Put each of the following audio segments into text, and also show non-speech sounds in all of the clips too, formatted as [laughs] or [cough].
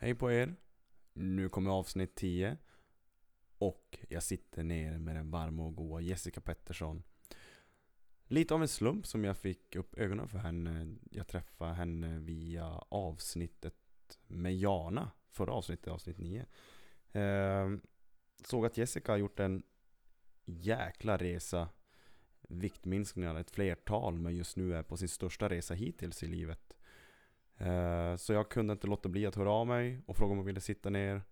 Hej på er! Nu kommer avsnitt 10 och jag sitter ner med den varma och goa Jessica Pettersson. Lite av en slump som jag fick upp ögonen för henne. Jag träffade henne via avsnittet med Jana. Förra avsnittet, avsnitt 9. Eh, såg att Jessica har gjort en jäkla resa. Viktminskningar, ett flertal, men just nu är på sin största resa hittills i livet. Eh, så jag kunde inte låta bli att höra av mig och fråga om hon ville sitta ner.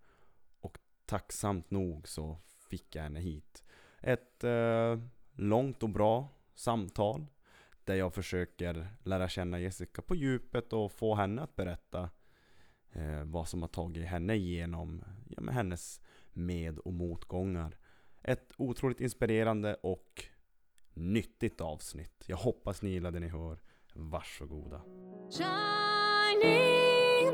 Och tacksamt nog så fick jag henne hit. Ett eh, långt och bra samtal. Där jag försöker lära känna Jessica på djupet och få henne att berätta eh, vad som har tagit henne igenom ja, med hennes med och motgångar. Ett otroligt inspirerande och nyttigt avsnitt. Jag hoppas ni gillar det ni hör. Varsågoda. Shining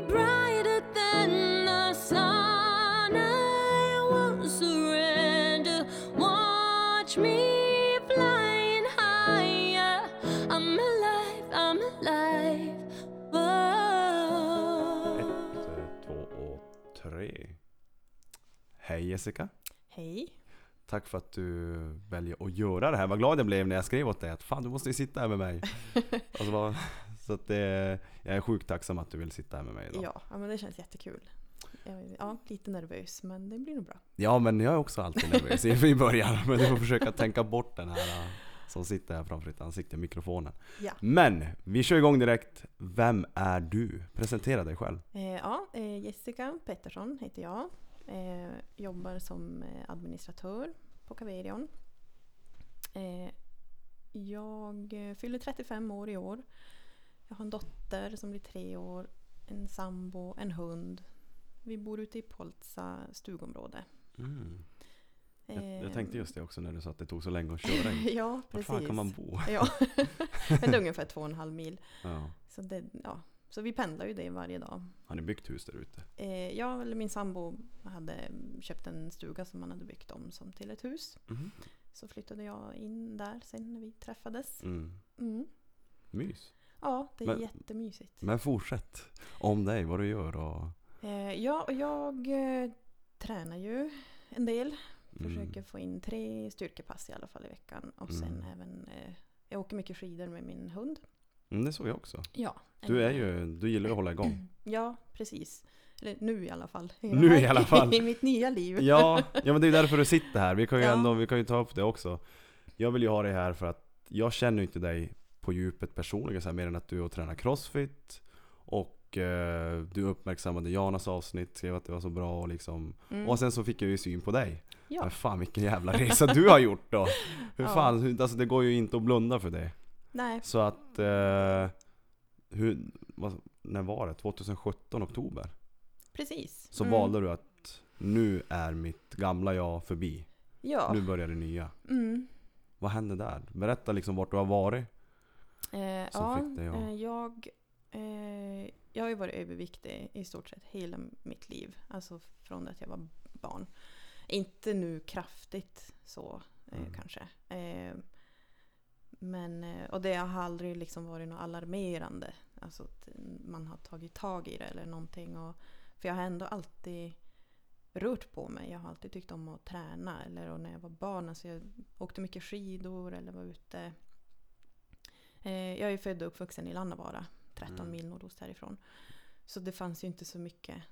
brighter than the sun, I won't surrender. Watch me flying higher. I'm alive, I'm alive. Whoa. Ett, två och tre. Hej Jessica. Hej. Tack för att du väljer att göra det här. Vad glad jag blev när jag skrev åt dig att fan du måste ju sitta här med mig. [laughs] alltså, vad- så att det, jag är sjukt tacksam att du vill sitta här med mig idag. Ja, ja, men det känns jättekul. Ja, lite nervös, men det blir nog bra. Ja men jag är också alltid nervös i början. Men du får försöka tänka bort den här äh, som sitter här framför ditt ansikte, mikrofonen. Ja. Men vi kör igång direkt. Vem är du? Presentera dig själv. Eh, ja, eh, Jessica Pettersson heter jag. Eh, jobbar som eh, administratör på Caverion. Eh, jag eh, fyller 35 år i år. Jag har en dotter som blir tre år, en sambo, en hund. Vi bor ute i Poltsa stugområde. Mm. Jag, jag tänkte just det också när du sa att det tog så länge att köra. [laughs] Ja, Var precis. fan kan man bo? Ja, [laughs] det är ungefär två och en halv mil. Ja. Så, det, ja. så vi pendlar ju det varje dag. Har ni byggt hus där ute? Eh, jag eller min sambo hade köpt en stuga som man hade byggt om som till ett hus. Mhm. Så flyttade jag in där sen när vi träffades. Mm. Mm. Mys. Ja, det är Men- jättemysigt. Men fortsätt. Om dig, vad du gör och... Eh, ja, jag eh, tränar ju en del. Mm. Försöker få in tre styrkepass i alla fall i veckan. Och sen Mm. även, eh, jag åker mycket skidor med min hund. Mm, det såg jag också. Ja. Du är ju, du gillar ju att hålla igång. [clears throat] Ja, precis. Eller nu i alla fall. Nu i [laughs] alla fall. [laughs] I mitt nya liv. Ja, ja men det är därför du sitter här. Vi kan ju Ja. ändå, vi kan ju ta upp det också. Jag vill ju ha dig här för att jag känner ju inte dig på djupet personligen så här, mer än att du och tränar crossfit. Och eh, du uppmärksammade Janas avsnitt, skrev att det var så bra och liksom. Mm. Och sen så fick jag ju syn på dig. ja. Men fan vilken jävla resa du har gjort då. Hur [laughs] Ja. fan, hur- alltså det går ju inte att blunda för det. Nej, Så att, eh, hur, vad, när var det? 2017 oktober? precis. Så Mm. valde du att nu är mitt gamla jag förbi. Ja. Nu börjar det nya. Mm. Vad hände där? Berätta liksom vart du har varit. Eh, ja, fick dig att- eh, jag, eh, jag har ju varit överviktig i stort sett hela mitt liv. Alltså från att jag var barn. Inte nu kraftigt så eh, Mm. kanske. Eh, men, eh, och det har aldrig liksom varit något alarmerande. Alltså att man har tagit tag i det eller någonting. Och, för jag har ändå alltid rört på mig. Jag har alltid tyckt om att träna. Eller och när jag var barn, alltså jag åkte mycket skidor eller var ute. Eh, jag är född och uppvuxen i Lannavaara, 13 Mm. mil nordost härifrån. Så det fanns ju inte så mycket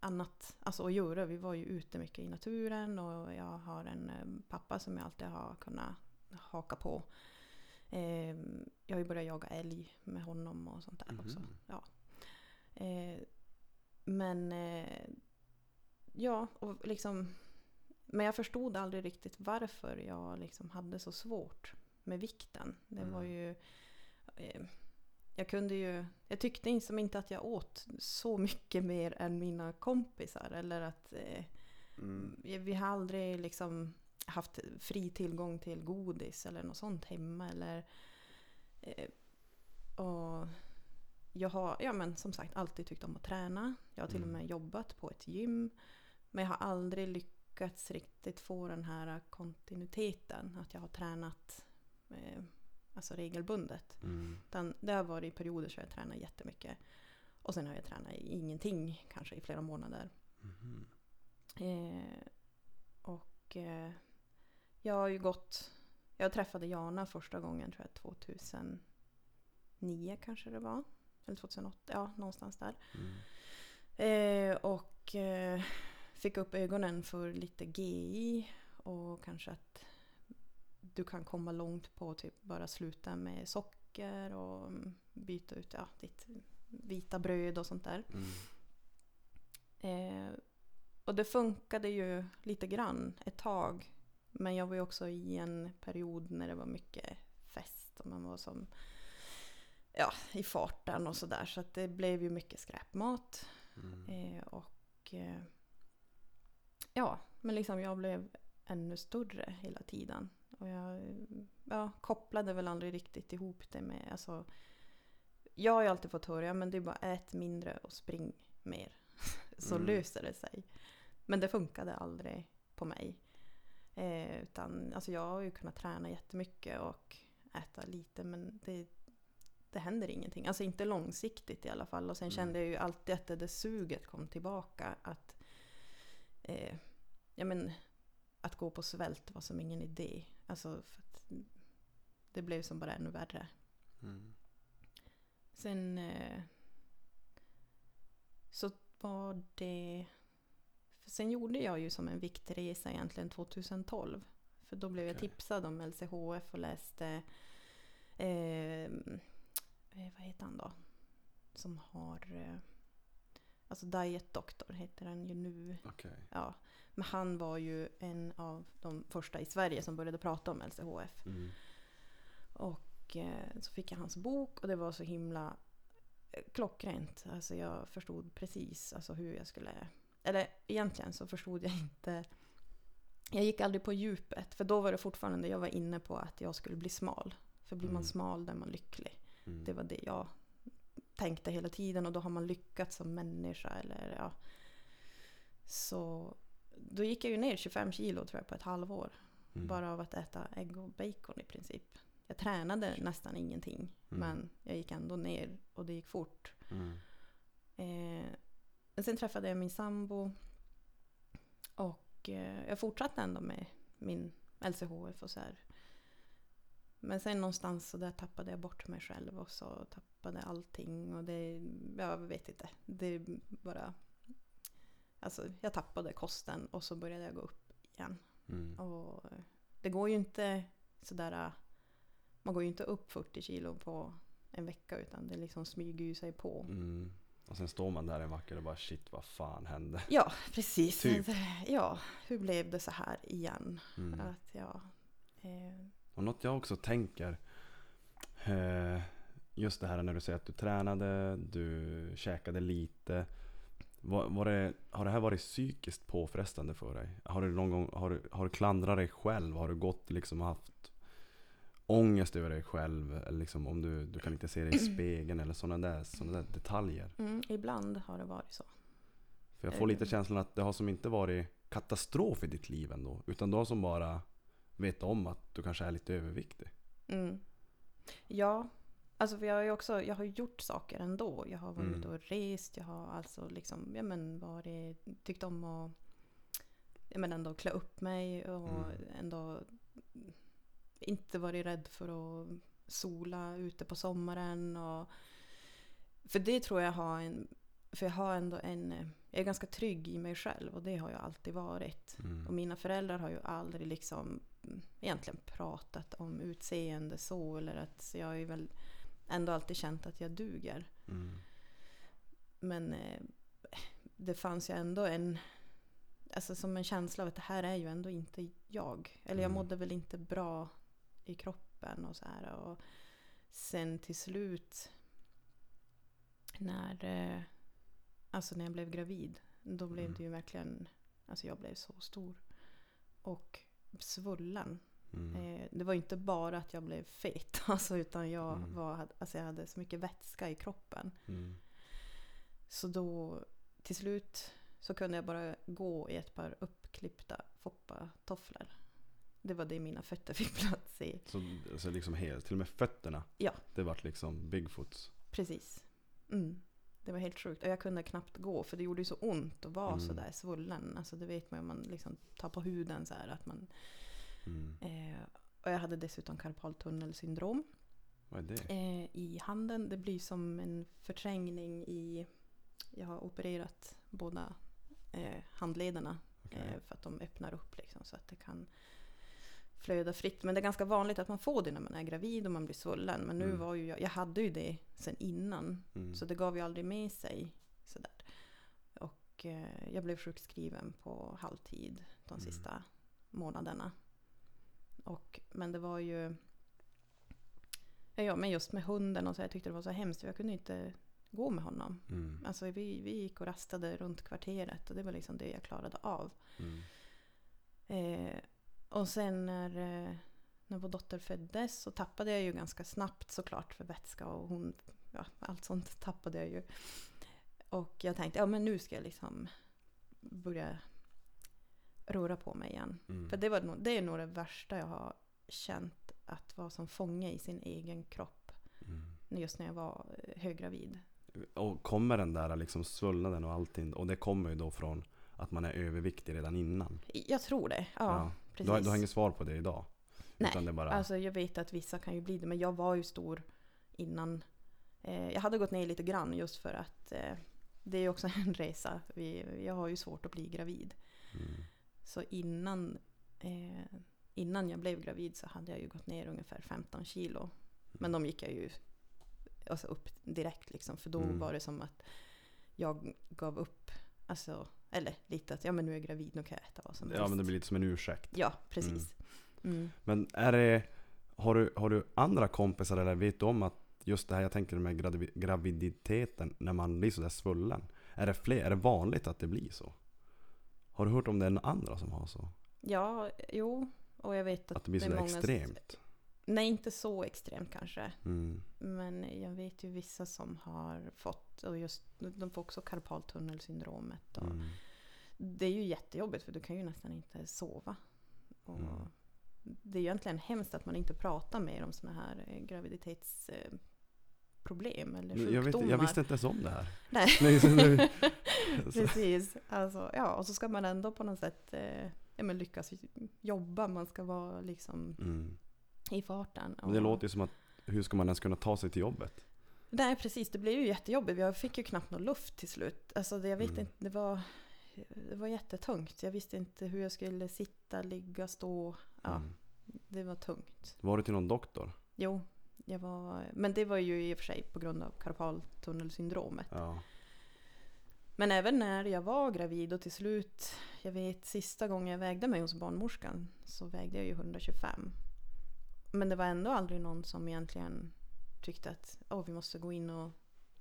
annat alltså, att göra. Vi var ju ute mycket i naturen och jag har en eh, pappa som jag alltid har kunnat haka på. Eh, jag har ju börjat jaga älg med honom och sånt där också. Mhm. Ja. Eh, men eh, ja, och liksom men jag förstod aldrig riktigt varför jag liksom hade så svårt med vikten. Det var Mm. ju... Eh, jag kunde ju... Jag tyckte liksom inte att jag åt så mycket mer än mina kompisar. Eller att... Eh, Mm. vi har aldrig liksom haft fri tillgång till godis eller något sånt hemma. Eller, eh, och jag har, ja men som sagt, alltid tyckt om att träna. Jag har till och Mm. med jobbat på ett gym. Men jag har aldrig lyckats riktigt få den här kontinuiteten. Att jag har tränat alltså regelbundet. Mm. Utan det har varit perioder så jag tränar jättemycket. Och sen har jag tränat ingenting kanske i flera månader. Mhm. Eh, och eh, jag har ju gått... Jag träffade Jana första gången tror jag 2009 kanske det var. Eller 2008, ja någonstans där. Mm. Eh, och eh, fick upp ögonen för lite GI och kanske att du kan komma långt på typ bara sluta med socker och byta ut ja, ditt vita bröd och sånt där. Mm. Eh, och det funkade ju lite grann ett tag. Men jag var ju också i en period när det var mycket fest och man var som ja, i farten och sådär. Så att det blev ju mycket skräpmat. Mm. Eh, och eh, ja, men liksom jag blev ännu större hela tiden. Och jag ja, kopplade väl aldrig riktigt ihop det med, alltså jag har ju alltid fått höra, ja, men det är bara ät mindre och spring mer. [laughs] Så Mm. löser det sig. Men det funkade aldrig på mig. Eh, utan alltså jag har ju kunnat träna jättemycket och äta lite men det, det händer ingenting. Alltså inte långsiktigt i alla fall. Och sen Mm. kände jag ju alltid att det där suget kom tillbaka. Att, eh, ja, men, att gå på svält var som ingen idé. Alltså det blev som bara ännu värre. Mm. Sen eh, så var det... Sen gjorde jag ju som en viktresa egentligen 2012. För då blev jag Okej. tipsad om LCHF och läste... Eh, eh, vad heter han då? Som har... Eh, alltså Diet Doctor heter han ju nu. Okej. Ja. Men han var ju en av de första i Sverige som började prata om LCHF. Mm. Och eh, så fick jag hans bok och det var så himla eh, klockrent. Alltså jag förstod precis alltså, hur jag skulle... Eller egentligen så förstod jag inte... Jag gick aldrig på djupet för då var det fortfarande jag var inne på att jag skulle bli smal. För blir man Mm. smal då är man lycklig. Mm. Det var det jag tänkte hela tiden och då har man lyckats som människa. Eller, ja. Så då gick jag ju ner 25 kilo tror jag på ett halvår. Mm. Bara av att äta ägg och bacon i princip. Jag tränade nästan ingenting. Mm. Men jag gick ändå ner och det gick fort. Mm. Eh, sen träffade jag min sambo. Och eh, jag fortsatte ändå med min LCHF och så här. Men sen någonstans så där tappade jag bort mig själv och så tappade allting. Och det, jag vet inte. Det bara... Alltså jag tappade kosten och så började jag gå upp igen. Mm. Och det går ju inte sådär... Man går ju inte upp 40 kilo på en vecka utan det liksom smyger ju sig på. Mm. Och sen står man där en vacker och bara shit vad fan hände? Ja, precis. Typ. Ja, hur blev det så här igen? Mm. Att ja, eh, Och något jag också tänker eh, Just det här när du säger att du tränade, du käkade lite var, var det, Har det här varit psykiskt påfrestande för dig? Har du någon gång har du, har du klandrat dig själv? Har du gått liksom haft ångest över dig själv? Eller liksom om du, du kan inte se dig i [clears throat] spegeln eller sådana där, såna där detaljer? mm, ibland har det varit så. För jag får lite Eh. känslan att det har som inte varit katastrof i ditt liv ändå. Utan du har som bara vet om att du kanske är lite överviktig. Mm. Ja, alltså för jag ju också jag har gjort saker ändå. Jag har varit Mm. och rest. Jag har alltså liksom, ja men varit, tyckt om att ja, men ändå klä upp mig och Mm. ändå inte varit rädd för att sola ute på sommaren. Och, för det tror jag har en, för jag har ändå en, jag är ganska trygg i mig själv och det har jag alltid varit. Mm. Och mina föräldrar har ju aldrig liksom mm, egentligen pratat om utseende så. Eller att jag ju väl ändå alltid känt att jag duger. Mm. Men eh, det fanns ju ändå en, alltså som en känsla av att det här är ju ändå inte jag. Eller jag Mm. mådde väl inte bra i kroppen och så här. Och sen till slut när, eh, alltså när jag blev gravid. Då blev Mm. det ju verkligen, alltså jag blev så stor. Och svullen. Mm. Eh, det var inte bara att jag blev fet. [laughs] Alltså, utan jag, Mm. var, alltså jag hade så mycket vätska i kroppen. Mm. Så då till slut så kunde jag bara gå i ett par uppklippta foppatofflor. Det var det mina fötter [laughs] fick plats i. Så, så liksom helt, till och med fötterna. Ja. Det vart liksom Bigfoots. Precis. Mm. Det var helt sjukt. Och jag kunde knappt gå för det gjorde ju så ont att vara Mm. sådär svullen. Alltså det vet man ju om man liksom tar på huden så här att man... Mm. Eh, och jag hade dessutom karpaltunnelsyndrom Vad är det? eh, i handen. Det blir som en förträngning i... Jag har opererat båda eh, handlederna Okej. eh, för att de öppnar upp liksom, så att det kan flöda fritt. Men det är ganska vanligt att man får det när man är gravid och man blir svullen. Men nu Mm. var ju jag, jag hade ju det sen innan. Mm. Så det gav ju aldrig med sig sådär. Och eh, jag blev sjukskriven på halvtid de Mm. sista månaderna. Och, men det var ju... Ja, men just med hunden och så, jag tyckte det var så hemskt. Jag kunde inte gå med honom. Mm. Alltså vi, vi gick och rastade runt kvarteret och det var liksom det jag klarade av. Mm. Eh, och sen när, eh, när vår dotter föddes så tappade jag ju ganska snabbt såklart för vätska och hon, ja, allt sånt tappade jag ju. Och jag tänkte, ja men nu ska jag liksom börja röra på mig igen. Mm. För det, var, det är nog det värsta jag har känt, att vara som fånge i sin egen kropp. Mm. Just när jag var eh, höggravid. Och kommer den där liksom svullnaden och allting, och det kommer ju då från att man är överviktig redan innan. Jag tror det, ja. precis. Du, har, du har inget svar på det idag? Nej, det bara... Alltså jag vet att vissa kan ju bli det, men jag var ju stor innan. Eh, jag hade gått ner lite grann just för att eh, det är ju också [laughs] en resa. Vi, jag har ju svårt att bli gravid. mm. Så innan, eh, innan jag blev gravid så hade jag ju gått ner ungefär 15 kilo. Men de gick jag ju alltså upp direkt liksom, för då Mm. var det som att jag gav upp. Alltså, eller lite att ja men nu är jag gravid, nu kan jag äta vad som Ja men det blir lite som en ursäkt. Ja, precis. Mm. Men är det, har du, har du andra kompisar eller vet du om att just det här jag tänker med gravi- graviditeten när man blir sådär svullen. Är det fler, är det vanligt att det blir så? Har du hört om det några andra som har så? Ja, jo. Och jag vet att, Att det blir sådär många- extremt? Nej, inte så extremt kanske. Mm. Men jag vet ju vissa som har fått, och just, de får också karpaltunnelsyndromet. Och Mm. Det är ju jättejobbigt för du kan ju nästan inte sova. Och Mm. Det är ju egentligen hemskt att man inte pratar mer om sådana här eh, graviditetsproblem eller Jag, sjukdomar. vet, jag visste inte ens om det här. Nej. [laughs] [laughs] Precis. Alltså, ja, och så ska man ändå på något sätt eh, ja, men lyckas jobba. Man ska vara liksom Mm. i farten. Men det Och- låter ju som att hur ska man ens kunna ta sig till jobbet? Nej precis, det blev ju jättejobbigt. Jag fick ju knappt någon luft till slut. Alltså det, jag vet Mm. inte, det var, det var jättetungt. Jag visste inte hur jag skulle sitta, ligga, stå. Ja, Mm. det var tungt. Var du till någon doktor? Jo, jag var, men det var ju i och för sig på grund av karpaltunnelsyndromet. Ja. Men även när jag var gravid och till slut, jag vet sista gången jag vägde mig hos barnmorskan så vägde jag ju 125. Men det var ändå aldrig någon som egentligen tyckte att oh, vi måste gå in och,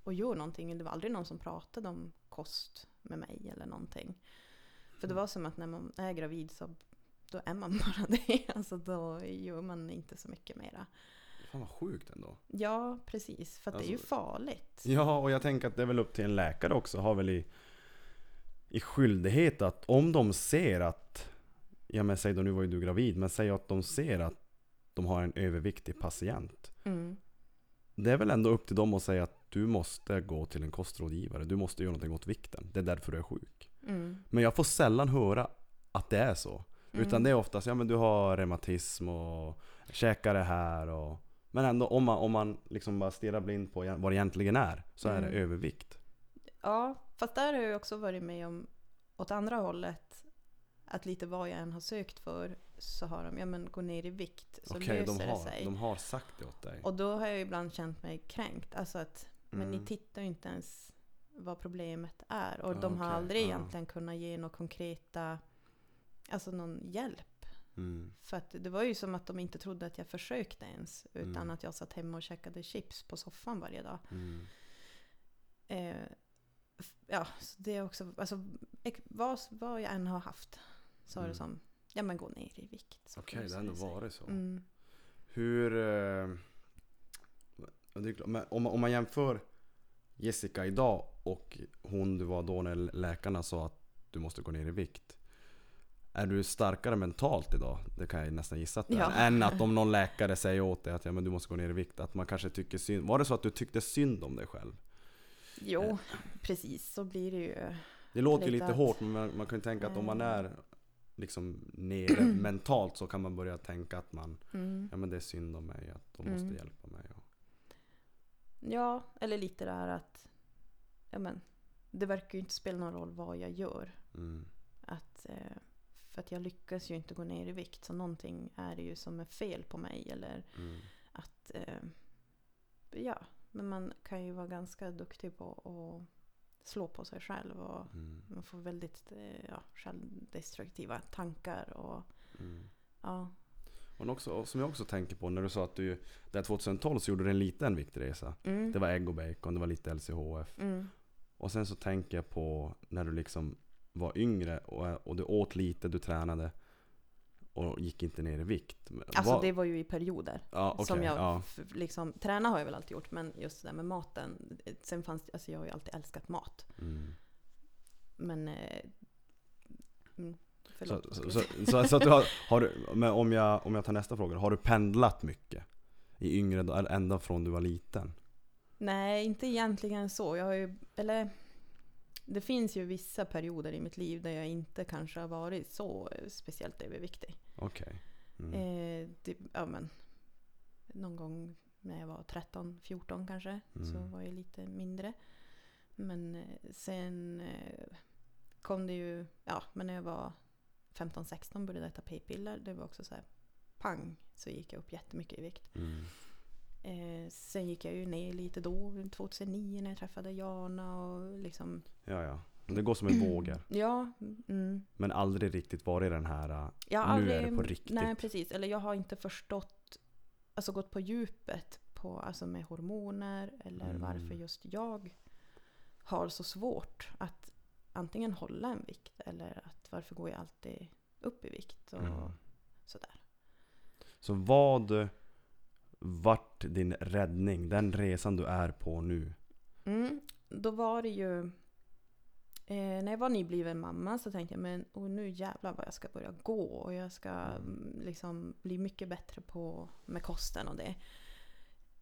och göra någonting. Det var aldrig någon som pratade om kost med mig eller någonting. För det var som att när man är gravid så då är man [laughs] bara det. Alltså då gör man inte så mycket mera. Fan vad sjukt ändå. Ja, precis. För att det är ju Alltså- farligt. Ja, och jag tänker att det är väl upp till en läkare också, har väl i, i skyldighet att om de ser att, ja men säg då nu var ju du gravid, men säg att de ser att de har en överviktig patient. Mm. Det är väl ändå upp till dem att säga att du måste gå till en kostrådgivare, du måste göra någonting åt vikten. Det är därför du är sjuk. Mm. Men jag får sällan höra att det är så. Utan Mm. det är oftast, ja men du har reumatism och käkar det här och Men ändå om man, om man liksom bara stirrar blind på vad det egentligen är Så är det Mm. övervikt Ja, fast där har jag också varit med om åt andra hållet. Att lite vad jag än har sökt för så har de, ja men gå ner i vikt så Okej, löser de, det har, sig. de har sagt det åt dig Och då har jag ibland känt mig kränkt. Alltså att, men Mm. ni tittar ju inte ens vad problemet är. Och Ja, de har okej, aldrig ja. egentligen kunnat ge några konkreta, alltså någon hjälp. Mm. För att det var ju som att de inte trodde att jag försökte ens. Utan Mm. att jag satt hemma och käkade chips på soffan varje dag. Mm. Eh, ja, så det är också, alltså vad, vad jag än har haft så har det Mm. som, ja men gå ner i vikt. Okej, det löser har ändå varit så Mm. Hur... Eh, det men om, om man jämför Jessica idag och hon du var då när läkarna sa att du måste gå ner i vikt. Är du starkare mentalt idag? Det kan jag nästan gissa att det Ja. är. Än att om någon läkare säger åt dig att ja, men du måste gå ner i vikt. Att man kanske tycker synd. Var det så att du tyckte synd om dig själv? Jo, precis så blir det ju. Det låter ju Lite att- hårt men man, man kan ju tänka att om man Eh. är liksom nere mentalt så kan man börja tänka att man Mm. Ja men det är synd om mig, att de måste Mm. hjälpa mig. Och, Ja, eller lite det här att ja, men, det verkar ju inte spela någon roll vad jag gör. mm, Att, eh, för att jag lyckas ju inte gå ner i vikt. Så någonting är det ju som är fel på mig. Eller mm, att, eh, ja, men man kan ju vara ganska duktig på att slå på sig själv. Och mm, man får väldigt eh, ja, självdestruktiva tankar. Och, mm. ja, Och också, som jag också tänker på när du sa att du Där 2012 så gjorde du en liten viktresa. mm, Det var ägg och bacon, det var lite LCHF. mm, Och sen så tänker jag på när du liksom var yngre och, och du åt lite, du tränade och gick inte ner i vikt. Alltså vad- det var ju i perioder. ja, okej, som jag ja. liksom, träna har jag väl alltid gjort men just det där med maten. Sen fanns alltså jag har ju alltid älskat mat. Mm. Men... Eh, mm, Så, förlåt. så, så, så, så att du har, har du, men om jag, om jag tar nästa fråga, har du pendlat mycket? I yngre, ända från du var liten? Nej, inte egentligen så. Jag har ju, eller, det finns ju vissa perioder i mitt liv där jag inte kanske har varit så eh, speciellt överviktig. Okej. Mm. Eh, ja, men, någon gång när jag var 13-14 kanske så Mm. var jag lite mindre. Men eh, sen eh, kom det ju, ja men när jag var 15-16 började jag äta p-piller. Det var också så här pang så gick jag upp jättemycket i vikt. Mm. Eh, sen gick jag ju ner lite då, 2009 när jag träffade Jana och liksom... Ja, ja. Det går som en vågor. Ja, mm. Men aldrig riktigt varit den här... äh, Jag Nu är aldrig, det på riktigt. Nej, precis. Eller jag har inte förstått, alltså gått på djupet på, alltså med hormoner eller Mm. varför just jag har så svårt att antingen hålla en vikt eller att varför går jag alltid upp i vikt och Mm. sådär. Så vad vart din räddning? Den resan du är på nu? Mm. Då var det ju... Eh, när jag var nybliven mamma så tänkte jag men oh, nu jävlar vad jag ska börja gå och jag ska mm, liksom bli mycket bättre på med kosten och det.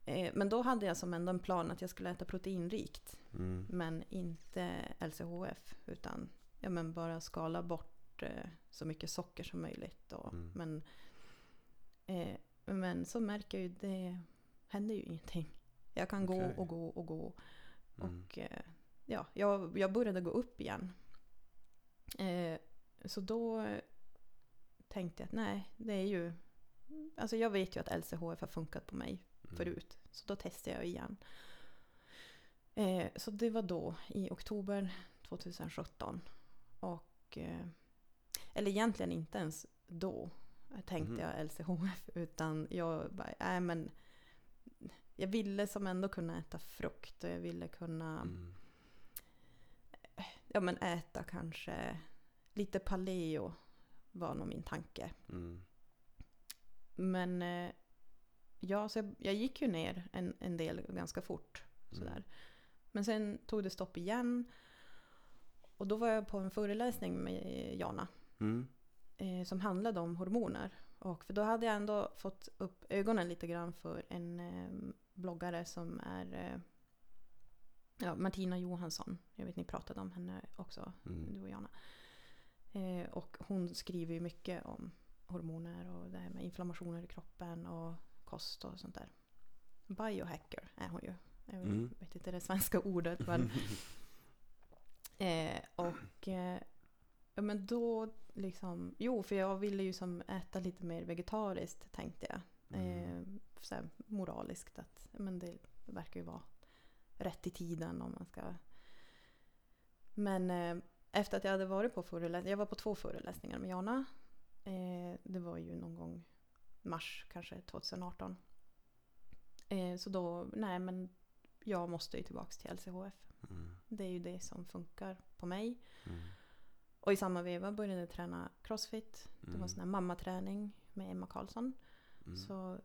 Eh, men då hade jag som ändå en plan att jag skulle äta proteinrikt Mm. men inte LCHF utan ja, men bara skala bort eh, så mycket socker som möjligt. Och, Mm. men, eh, men så märker jag ju det händer ju ingenting. Jag kan gå Okej. och gå och gå. Mm. Och eh, ja, jag, jag började gå upp igen. Eh, så då tänkte jag att nej, det är ju... Alltså jag vet ju att LCHF har funkat på mig Mm. förut. Så då testade jag igen. Eh, så det var då i oktober 2017. Och, eh, eller egentligen inte ens då tänkte Mhm. jag LCHF. Utan jag bara, nej men. Jag ville som ändå kunna äta frukt och jag ville kunna Mm. ja, men äta kanske lite paleo var nog min tanke. Mm. Men eh, ja, så jag, jag gick ju ner en, en del ganska fort. Sådär. Mm. Men sen tog det stopp igen. Och då var jag på en föreläsning med Jana. Mm. Eh, som handlade om hormoner. Och för då hade jag ändå fått upp ögonen lite grann för en eh, bloggare som är eh, ja, Martina Johansson. Jag vet ni pratade om henne också, Mm. du och Jana. Eh, och hon skriver ju mycket om hormoner och det här med inflammationer i kroppen och kost och sånt där. Biohacker är hon ju. Jag Mm. vet inte det svenska ordet men [laughs] Eh, och eh, ja, men då liksom, jo för jag ville ju som äta lite mer vegetariskt tänkte jag. Mm. Eh, moraliskt att men det verkar ju vara rätt i tiden om man ska. Men eh, efter att jag hade varit på föreläsningar, jag var på två föreläsningar med Jana. Eh, det var ju någon gång mars kanske 2018. Eh, så då, nej men jag måste ju tillbaks till LCHF. Mm. Det är ju det som funkar på mig. Mm. Och i samma veva började jag träna crossfit. Det var Mm. sån här mammaträning med Emma Karlsson. Mm. Så,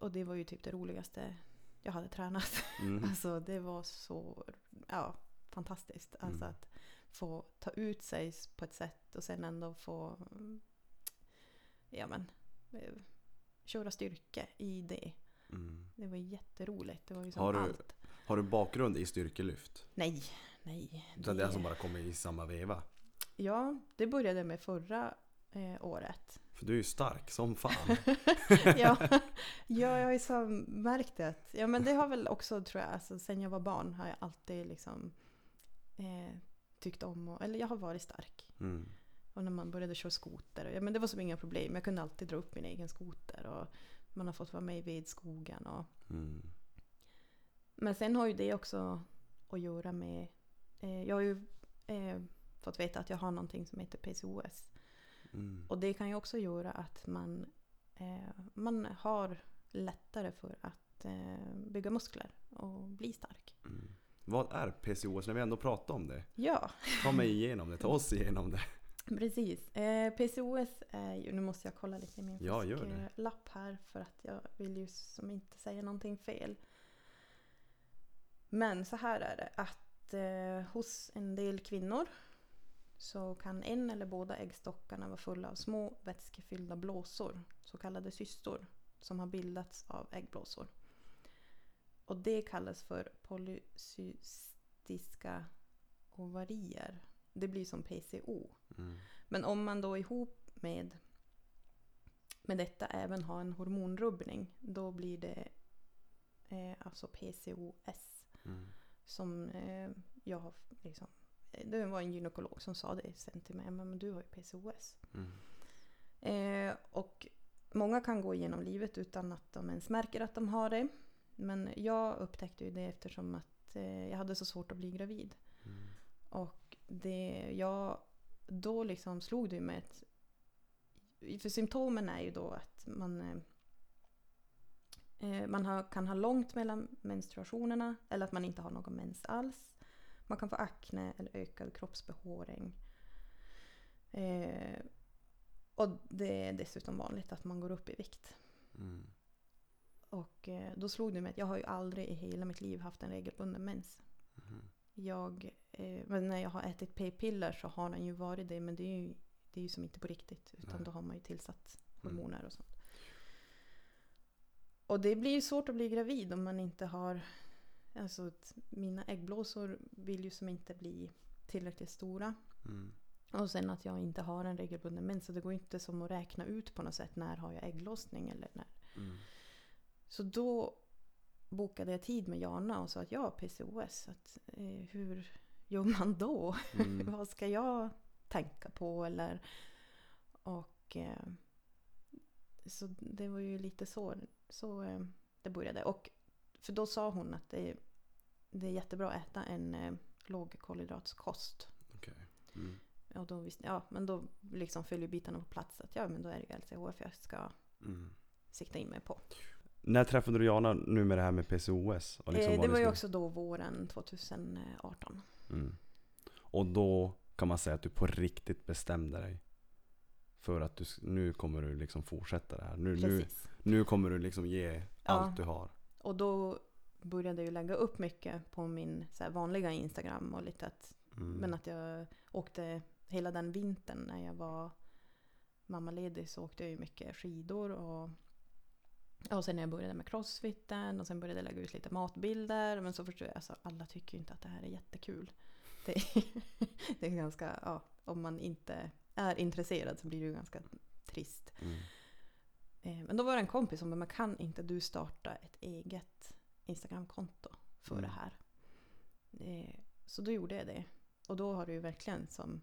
och det var ju typ det roligaste jag hade tränat. Mm. [laughs] Alltså det var så ja, fantastiskt. Alltså Mm. att få ta ut sig på ett sätt och sen ändå få ja, men, eh, köra styrka i det. Mm. Det var jätteroligt. Det var ju Har som du- allt. Har du bakgrund i styrkelyft? Nej, nej. Utan det är som bara kommer i samma veva? Ja, det började med förra eh, året. För du är ju stark som fan. [laughs] ja, ja, jag har ju så märkt det. Ja, men det har väl också tror jag, alltså, sen jag var barn har jag alltid liksom eh, tyckt om, och, eller jag har varit stark. Mm. Och när man började köra skoter, ja, men det var som inga problem. Jag kunde alltid dra upp min egen skoter och man har fått vara med i vedskogen. Och, Mm. men sen har ju det också att göra med, eh, jag har ju eh, fått veta att jag har någonting som heter PCOS. Mm. Och det kan ju också göra att man, eh, man har lättare för att eh, bygga muskler och bli stark. Mm. Vad är PCOS när vi ändå pratar om det? Ja, Ta mig igenom det, ta oss [laughs] igenom det. precis. Eh, PCOS är ju, nu måste jag kolla lite i min Ja, lapp här för att jag vill ju som inte säga någonting fel. Men så här är det att eh, hos en del kvinnor så kan en eller båda äggstockarna vara fulla av små vätskefyllda blåsor, så kallade cystor, som har bildats av äggblåsor. Och det kallas för polycystiska ovarier. Det blir som PCO. Mm. Men om man då ihop med, med detta även har en hormonrubbning, då blir det eh, alltså PCOS. Mm. Som eh, jag har liksom, det var en gynekolog som sa det sen till mig, men du har ju PCOS. Mm. Eh, och många kan gå igenom livet utan att de ens märker att de har det. Men jag upptäckte ju det eftersom att eh, jag hade så svårt att bli gravid. Mm. Och det, jag, då liksom slog det med ett... För symptomen är ju då att man, eh, eh, man har, kan ha långt mellan menstruationerna eller att man inte har någon mens alls. Man kan få akne eller ökad kroppsbehåring. Eh, och det är dessutom vanligt att man går upp i vikt. Mm. Och eh, då slog det mig att jag har ju aldrig i hela mitt liv haft en regelbunden mens. Mhm. Jag, eh, men när jag har ätit p-piller så har den ju varit det men det är ju, det är ju som inte på riktigt. Utan Nej. då har man ju tillsatt Mm. hormoner och sånt. Och det blir ju svårt att bli gravid om man inte har... Alltså att mina äggblåsor vill ju som inte bli tillräckligt stora. Mm. Och sen att jag inte har en regelbunden mens. Så det går inte som att räkna ut på något sätt när har jag ägglossning eller när. Mm. Så då bokade jag tid med Jana och sa att jag har PCOS. Att, eh, hur gör man då? Mm. [laughs] Vad ska jag tänka på? Eller, och, eh, så det var ju lite så, så eh, det började. Och, för då sa hon att det, det är jättebra att äta en eh, lågkolhydratskost. Okej. Mm. Och då visste ja, men då liksom föll ju bitarna på plats. Att ja, men då är det ju LCHF jag ska Mm. sikta in mig på. När träffade du Jana nu med det här med PCOS? Liksom eh, det var ju skulle- också då våren 2018. Mm. Och då kan man säga att du på riktigt bestämde dig. För att du, nu kommer du liksom fortsätta det här. Nu, nu, nu kommer du liksom ge allt du har. Och då började jag ju lägga upp mycket på min så vanliga Instagram och lite att, Mm. men att jag åkte hela den vintern när jag var mammaledig så åkte jag ju mycket skidor och och sen när jag började med crossfiten och sen började jag lägga ut lite matbilder. Men så förstår jag, alltså alla tycker ju inte att det här är jättekul. Det är, [laughs] det är ganska, ja, om man inte är intresserad så blir det ju ganska trist. Mm. Eh, Men då var det en kompis som sa, men kan inte du starta ett eget Instagramkonto för Mm. det här? Eh, Så då gjorde jag det. Och då har det ju verkligen som,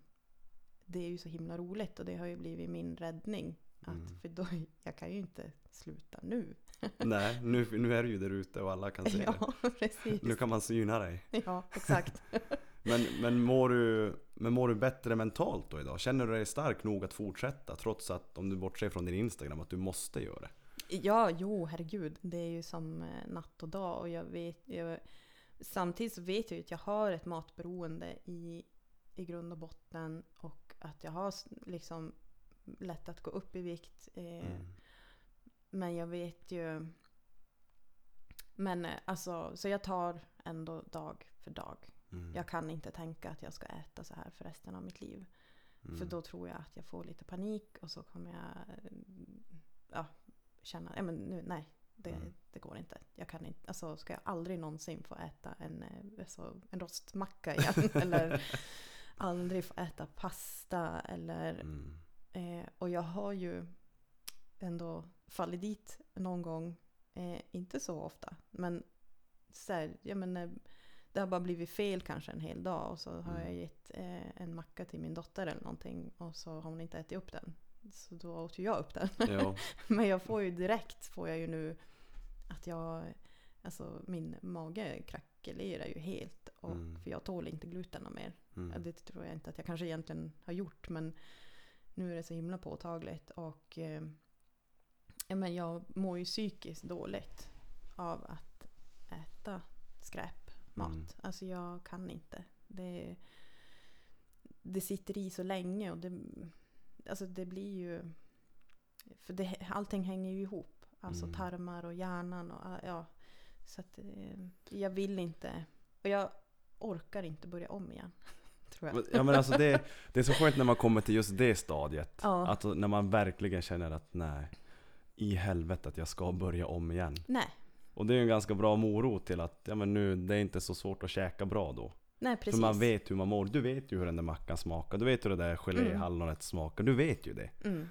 det är ju så himla roligt och det har ju blivit min räddning. Att, Mm. För då, jag kan ju inte sluta nu. [laughs] Nej, nu, nu är du ju där ute och alla kan se det. Ja, [laughs] precis. Nu kan man syna dig. Ja, exakt. [laughs] Men, men, mår du, men mår du bättre mentalt då idag? Känner du dig stark nog att fortsätta? Trots att, om du bortser från din Instagram, att du måste göra det? Ja, jo, herregud. Det är ju som eh, natt och dag. Och jag vet, jag, samtidigt så vet jag ju att jag har ett matberoende i, i grund och botten. Och att jag har liksom lätt att gå upp i vikt. Eh, Mm. Men jag vet ju... Men eh, alltså, så jag tar ändå dag för dag. Mm. Jag kan inte tänka att jag ska äta så här för resten av mitt liv. Mm. För då tror jag att jag får lite panik och så kommer jag eh, ja, känna, ja, men nu, nej, Det, Mm. det går inte. Jag kan inte. Alltså ska jag aldrig någonsin få äta en, eh, alltså, en rostmacka igen. [laughs] eller aldrig få äta pasta. Eller, Mm. eh, och jag har ju ändå fallit dit någon gång. Eh, inte så ofta. Men så här, jag menar, det har bara blivit fel kanske en hel dag. Och så har Mm. jag gett eh, en macka till min dotter eller någonting. Och så har hon inte ätit upp den. Så då åt ju jag upp den. Ja. [laughs] Men jag får ju direkt, får jag ju nu att jag, alltså min mage krackelerar ju helt. Och, Mm. För jag tål inte gluten mer. Ja, Mm. Det tror jag inte att jag kanske egentligen har gjort. Men nu är det så himla påtagligt. Och eh, men jag mår ju psykiskt dåligt av att äta skräpmat. Mm. Alltså jag kan inte. Det, det sitter i så länge och det, alltså det blir ju... För det, allting hänger ju ihop. Alltså Mm. tarmar och hjärnan och ja. Så att eh, jag vill inte. Och jag orkar inte börja om igen. [laughs] Tror jag. Men- Ja men alltså det, det är så skönt när man kommer till just det stadiet. Ja. Alltså när man verkligen känner att nej, i helvete att jag ska börja om igen. Nej, Och det är ju en ganska bra morot till att, ja men nu, det är inte så svårt att käka bra då. nej precis. För man vet hur man mår. Du vet ju hur den där mackan smakar. Du vet hur det där geléhallonet smakar. Du vet ju det. Mm.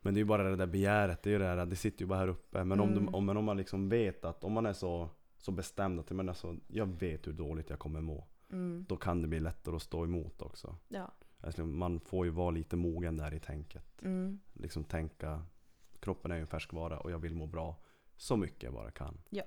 Men det är ju bara det där begäret. Det, är ju det, här, det sitter ju bara här uppe. Men om, Mm. du, om, men om man liksom vet att, om man är så, så bestämd att men alltså, jag vet hur dåligt jag kommer må. Mm. Då kan det bli lättare att stå emot också. Ja. Alltså, man får ju vara lite mogen där i tänket. Mm. Liksom tänka, kroppen är ju en färskvara och jag vill må bra så mycket jag bara kan. Ja.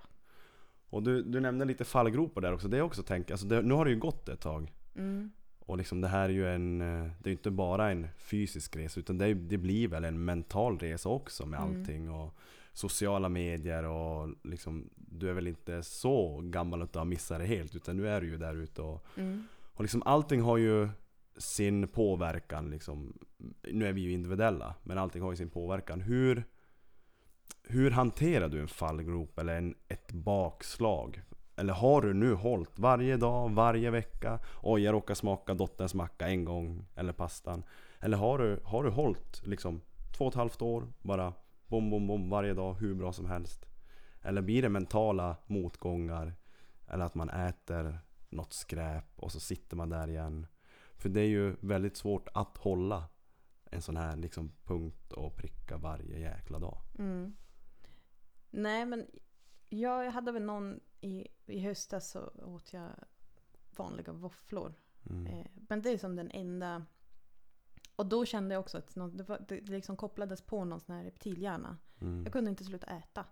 Och du, du nämnde lite fallgropar där också. Det är också tänk, alltså det, nu har det ju gått ett tag. Mm. Och liksom det här är ju en, eh, det är inte bara en fysisk resa utan det, det blir väl en mental resa också med Mm. allting. Och sociala medier och liksom, du är väl inte så gammal att du har missat det helt utan nu är du ju där ute och, Mm. och liksom allting har ju sin påverkan liksom. Nu är vi ju individuella men allting har ju sin påverkan. Hur, hur hanterar du en fallgrop eller en, ett bakslag? Eller har du nu hållit varje dag, varje vecka? Oj, jag råkar smaka dotterns macka en gång, eller pastan. Eller har du, har du hållit liksom två och ett halvt år, bara bom, bom, bom varje dag, hur bra som helst? Eller blir det mentala motgångar? Eller att man äter något skräp och så sitter man där igen. För det är ju väldigt svårt att hålla en sån här liksom punkt och pricka varje jäkla dag. Mm. Nej men jag hade väl någon i, i höstas så åt jag vanliga våfflor. Mm. Eh, men det är som den enda och då kände jag också att nå- det, var, det liksom kopplades på någon sån här reptilhjärna. Mm. Jag kunde inte sluta äta.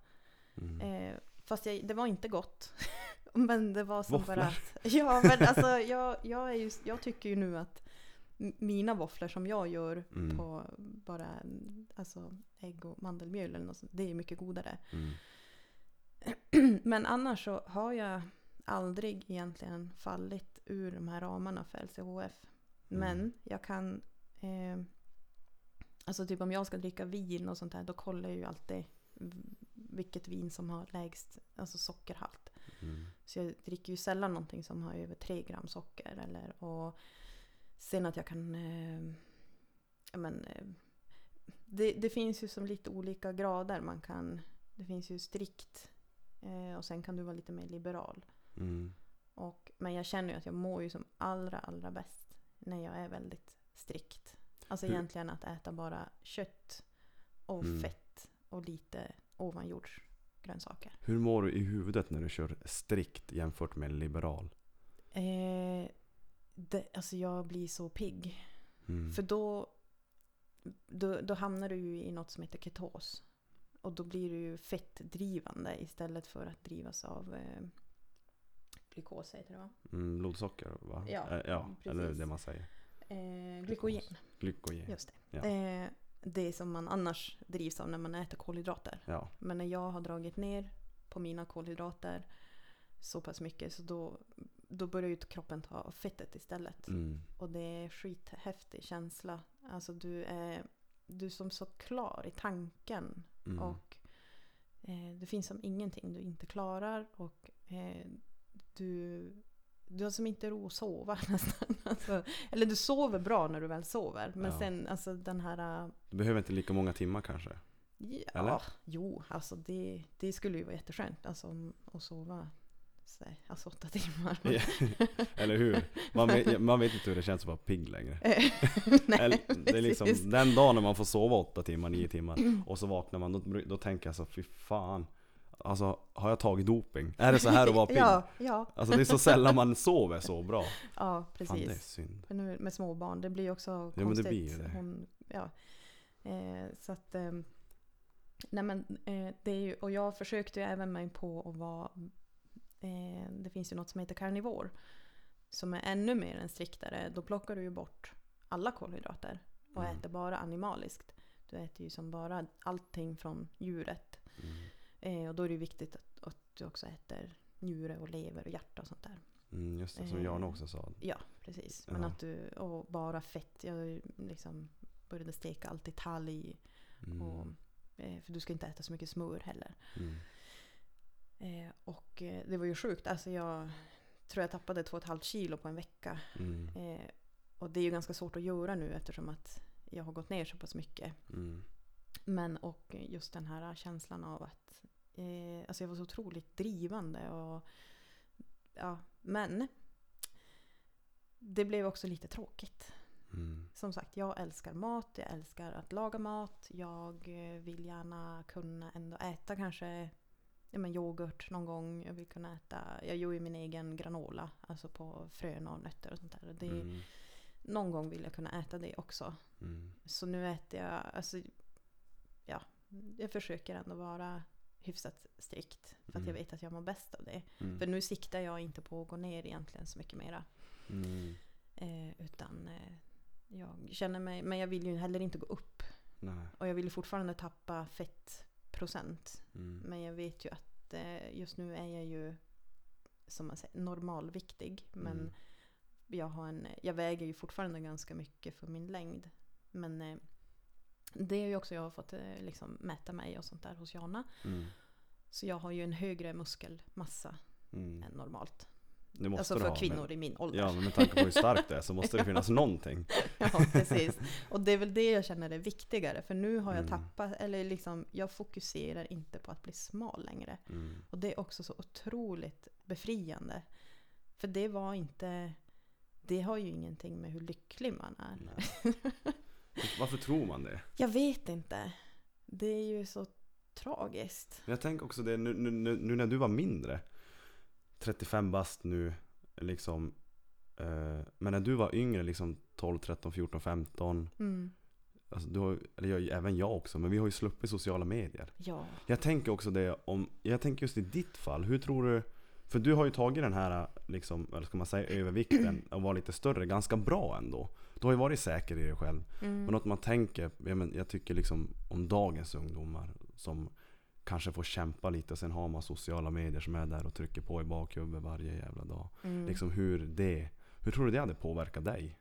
Mm. Eh, fast jag, det var inte gott. [laughs] men det var som Våfflor. bara att... Ja, men alltså jag, jag, är ju, jag tycker ju nu att mina våfflor som jag gör Mm. på bara alltså, ägg och mandelmjöl eller något sånt, det är mycket godare. Mm. [clears throat] Men annars så har jag aldrig egentligen fallit ur de här ramarna för LCHF. Men Mm. jag kan... Eh, alltså typ om jag ska dricka vin och sånt där, då kollar jag ju alltid vilket vin som har lägst alltså sockerhalt. Mm. Så jag dricker ju sällan någonting som har över 3 gram socker. Eller, och sen att jag kan... Eh, ja, men, eh, det, det finns ju som lite olika grader. Man kan, det finns ju strikt eh, och sen kan du vara lite mer liberal. Mm. Och, men jag känner ju att jag mår ju som allra, allra bäst när jag är väldigt strikt. Alltså Hur- egentligen att äta bara kött och Mm. fett och lite ovanjordsgrönsaker. Hur mår du i huvudet när du kör strikt jämfört med liberal? Eh, det, alltså jag blir så pigg. Mm. För då, då, då hamnar du ju i något som heter ketos. Och då blir du ju fettdrivande istället för att drivas av eh, glukos heter det va? Mm, blodsocker va? Ja, Eh, ja eller det man säger. Eh, glykogen, Glykogen. just det. Ja. Eh, det som man annars drivs av när man äter kolhydrater. Ja. Men när jag har dragit ner på mina kolhydrater så pass mycket så då, då börjar ju kroppen ta fettet istället. Mm. Och det är skithäftig känsla. Alltså du är, du är som så klar i tanken. Mm. Och eh, det finns som ingenting du inte klarar. Och eh, du, du har som inte ro att sova [laughs] nästan. Alltså, eller du sover bra när du väl sover. Men Ja. sen alltså den här... Du behöver inte lika många timmar kanske. Ja, Eller? jo, alltså det, det skulle ju vara jätteskönt. Alltså att sova här, alltså åtta timmar. Ja, [laughs] Eller hur? Man vet, man vet inte hur det känns att vara pigg längre. [laughs] Nej, Eller, det är liksom precis. den dagen när man får sova åtta timmar, nio timmar och så vaknar man, då, då tänker jag så fy fan. Alltså, har jag tagit doping? Är det så här att vara [laughs] pigg? Ja, ja, Alltså det är så sällan man sover så bra. ja, Fan det är precis. synd. För nu med småbarn, det blir ju också men det konstigt. blir ju det. Hon, ja. eh, så att, eh, nej men eh, det är ju, och jag försökte ju även mig på att vara, eh, det finns ju något som heter karnivor. Som är ännu mer än striktare. Då plockar du ju bort alla kolhydrater och Mm. äter bara animaliskt. Du äter ju som bara allting från djuret. Mm. Eh, och då är det ju viktigt att, att du också äter njure och lever och hjärta och sånt där. Mm, just det, som Jan också sa. Ja, precis. Men Ja. att du, och bara fett. Jag liksom började steka allt i talg. Mm. Och, eh, för du ska inte äta så mycket smör heller. Mm. Eh, och eh, det var ju sjukt. Alltså jag tror jag tappade två och ett halvt kilo på en vecka. Mm. Eh, och det är ju ganska svårt att göra nu eftersom att jag har gått ner så pass mycket. Mm. Men och just den här känslan av att eh, alltså jag var så otroligt drivande. Och, ja, men det blev också lite tråkigt. Mm. Som sagt, jag älskar mat, jag älskar att laga mat. Jag eh, vill gärna kunna ändå äta kanske ja, men yoghurt någon gång. Jag vill kunna äta, jag gör ju min egen granola, alltså på frön och nötter och sånt där. Det, Mm. Någon gång vill jag kunna äta det också. Mm. Så nu äter jag, alltså ja, jag försöker ändå vara hyfsat strikt. För att jag Mm. vet att jag mår bäst av det. Mm. För nu siktar jag inte på att gå ner egentligen så mycket mera. Mm. Eh, utan eh, jag känner mig, men jag vill ju heller inte gå upp. Nej. Och jag vill fortfarande tappa fettprocent. Mm. Men jag vet ju att eh, just nu är jag ju som man säger normalviktig. Men Mm. jag, har en, jag väger ju fortfarande ganska mycket för min längd. Men eh, det är ju också jag har fått eh, liksom, mäta mig och sånt där hos Jana. Mm. Så jag har ju en högre muskelmassa Mm. än normalt. Det måste alltså för ha, kvinnor men- i min ålder. Ja, men med tanke på hur starkt det är så måste det [laughs] finnas någonting. Ja, precis. Och det är väl det jag känner är viktigare. För nu har jag Mm. tappat, eller liksom, jag fokuserar inte på att bli smal längre. Mm. Och det är också så otroligt befriande. För det var inte, det har ju ingenting med hur lycklig man är. Varför tror man det? Jag vet inte. Det är ju så tragiskt. Jag tänker också det nu, nu, nu, nu när du var mindre 35 bast nu liksom eh, Men när du var yngre liksom 12, 13, 14, 15 Mm. alltså du har, eller jag, även jag också Men vi har ju sluppit sociala medier Ja. Jag tänker också det om Jag tänker just i ditt fall Hur tror du För du har ju tagit den här liksom, eller ska man säga övervikten [clears throat] och var lite större ganska bra ändå Du har ju varit säker i dig själv Mm. Men något man tänker, jag, men, jag tycker liksom om dagens ungdomar som kanske får kämpa lite och sen har man sociala medier som är där och trycker på i bakhuvudet varje jävla dag. Mm. Liksom hur det, hur tror du det hade påverkat dig?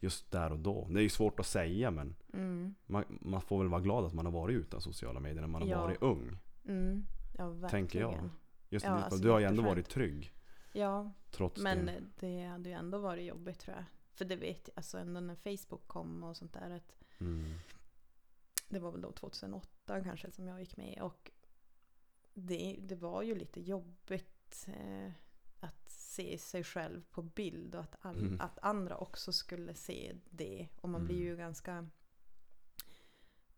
Just där och då. Det är ju svårt att säga men Mm. man, man får väl vara glad att man har varit utan sociala medier när man har Ja. varit ung. Mm. Ja. Tänker jag. Just Ja, alltså du har ju ändå varit trygg. Ja, Trots men det. det hade ju ändå varit jobbigt tror jag. För det vet jag, alltså ändå när Facebook kom och sånt där. Att Mm. Det var väl då 2008 kanske som jag gick med. Och det, det var ju lite jobbigt eh, att se sig själv på bild och att, all, Mm. att andra också skulle se det. Och man blir Mm. ju ganska...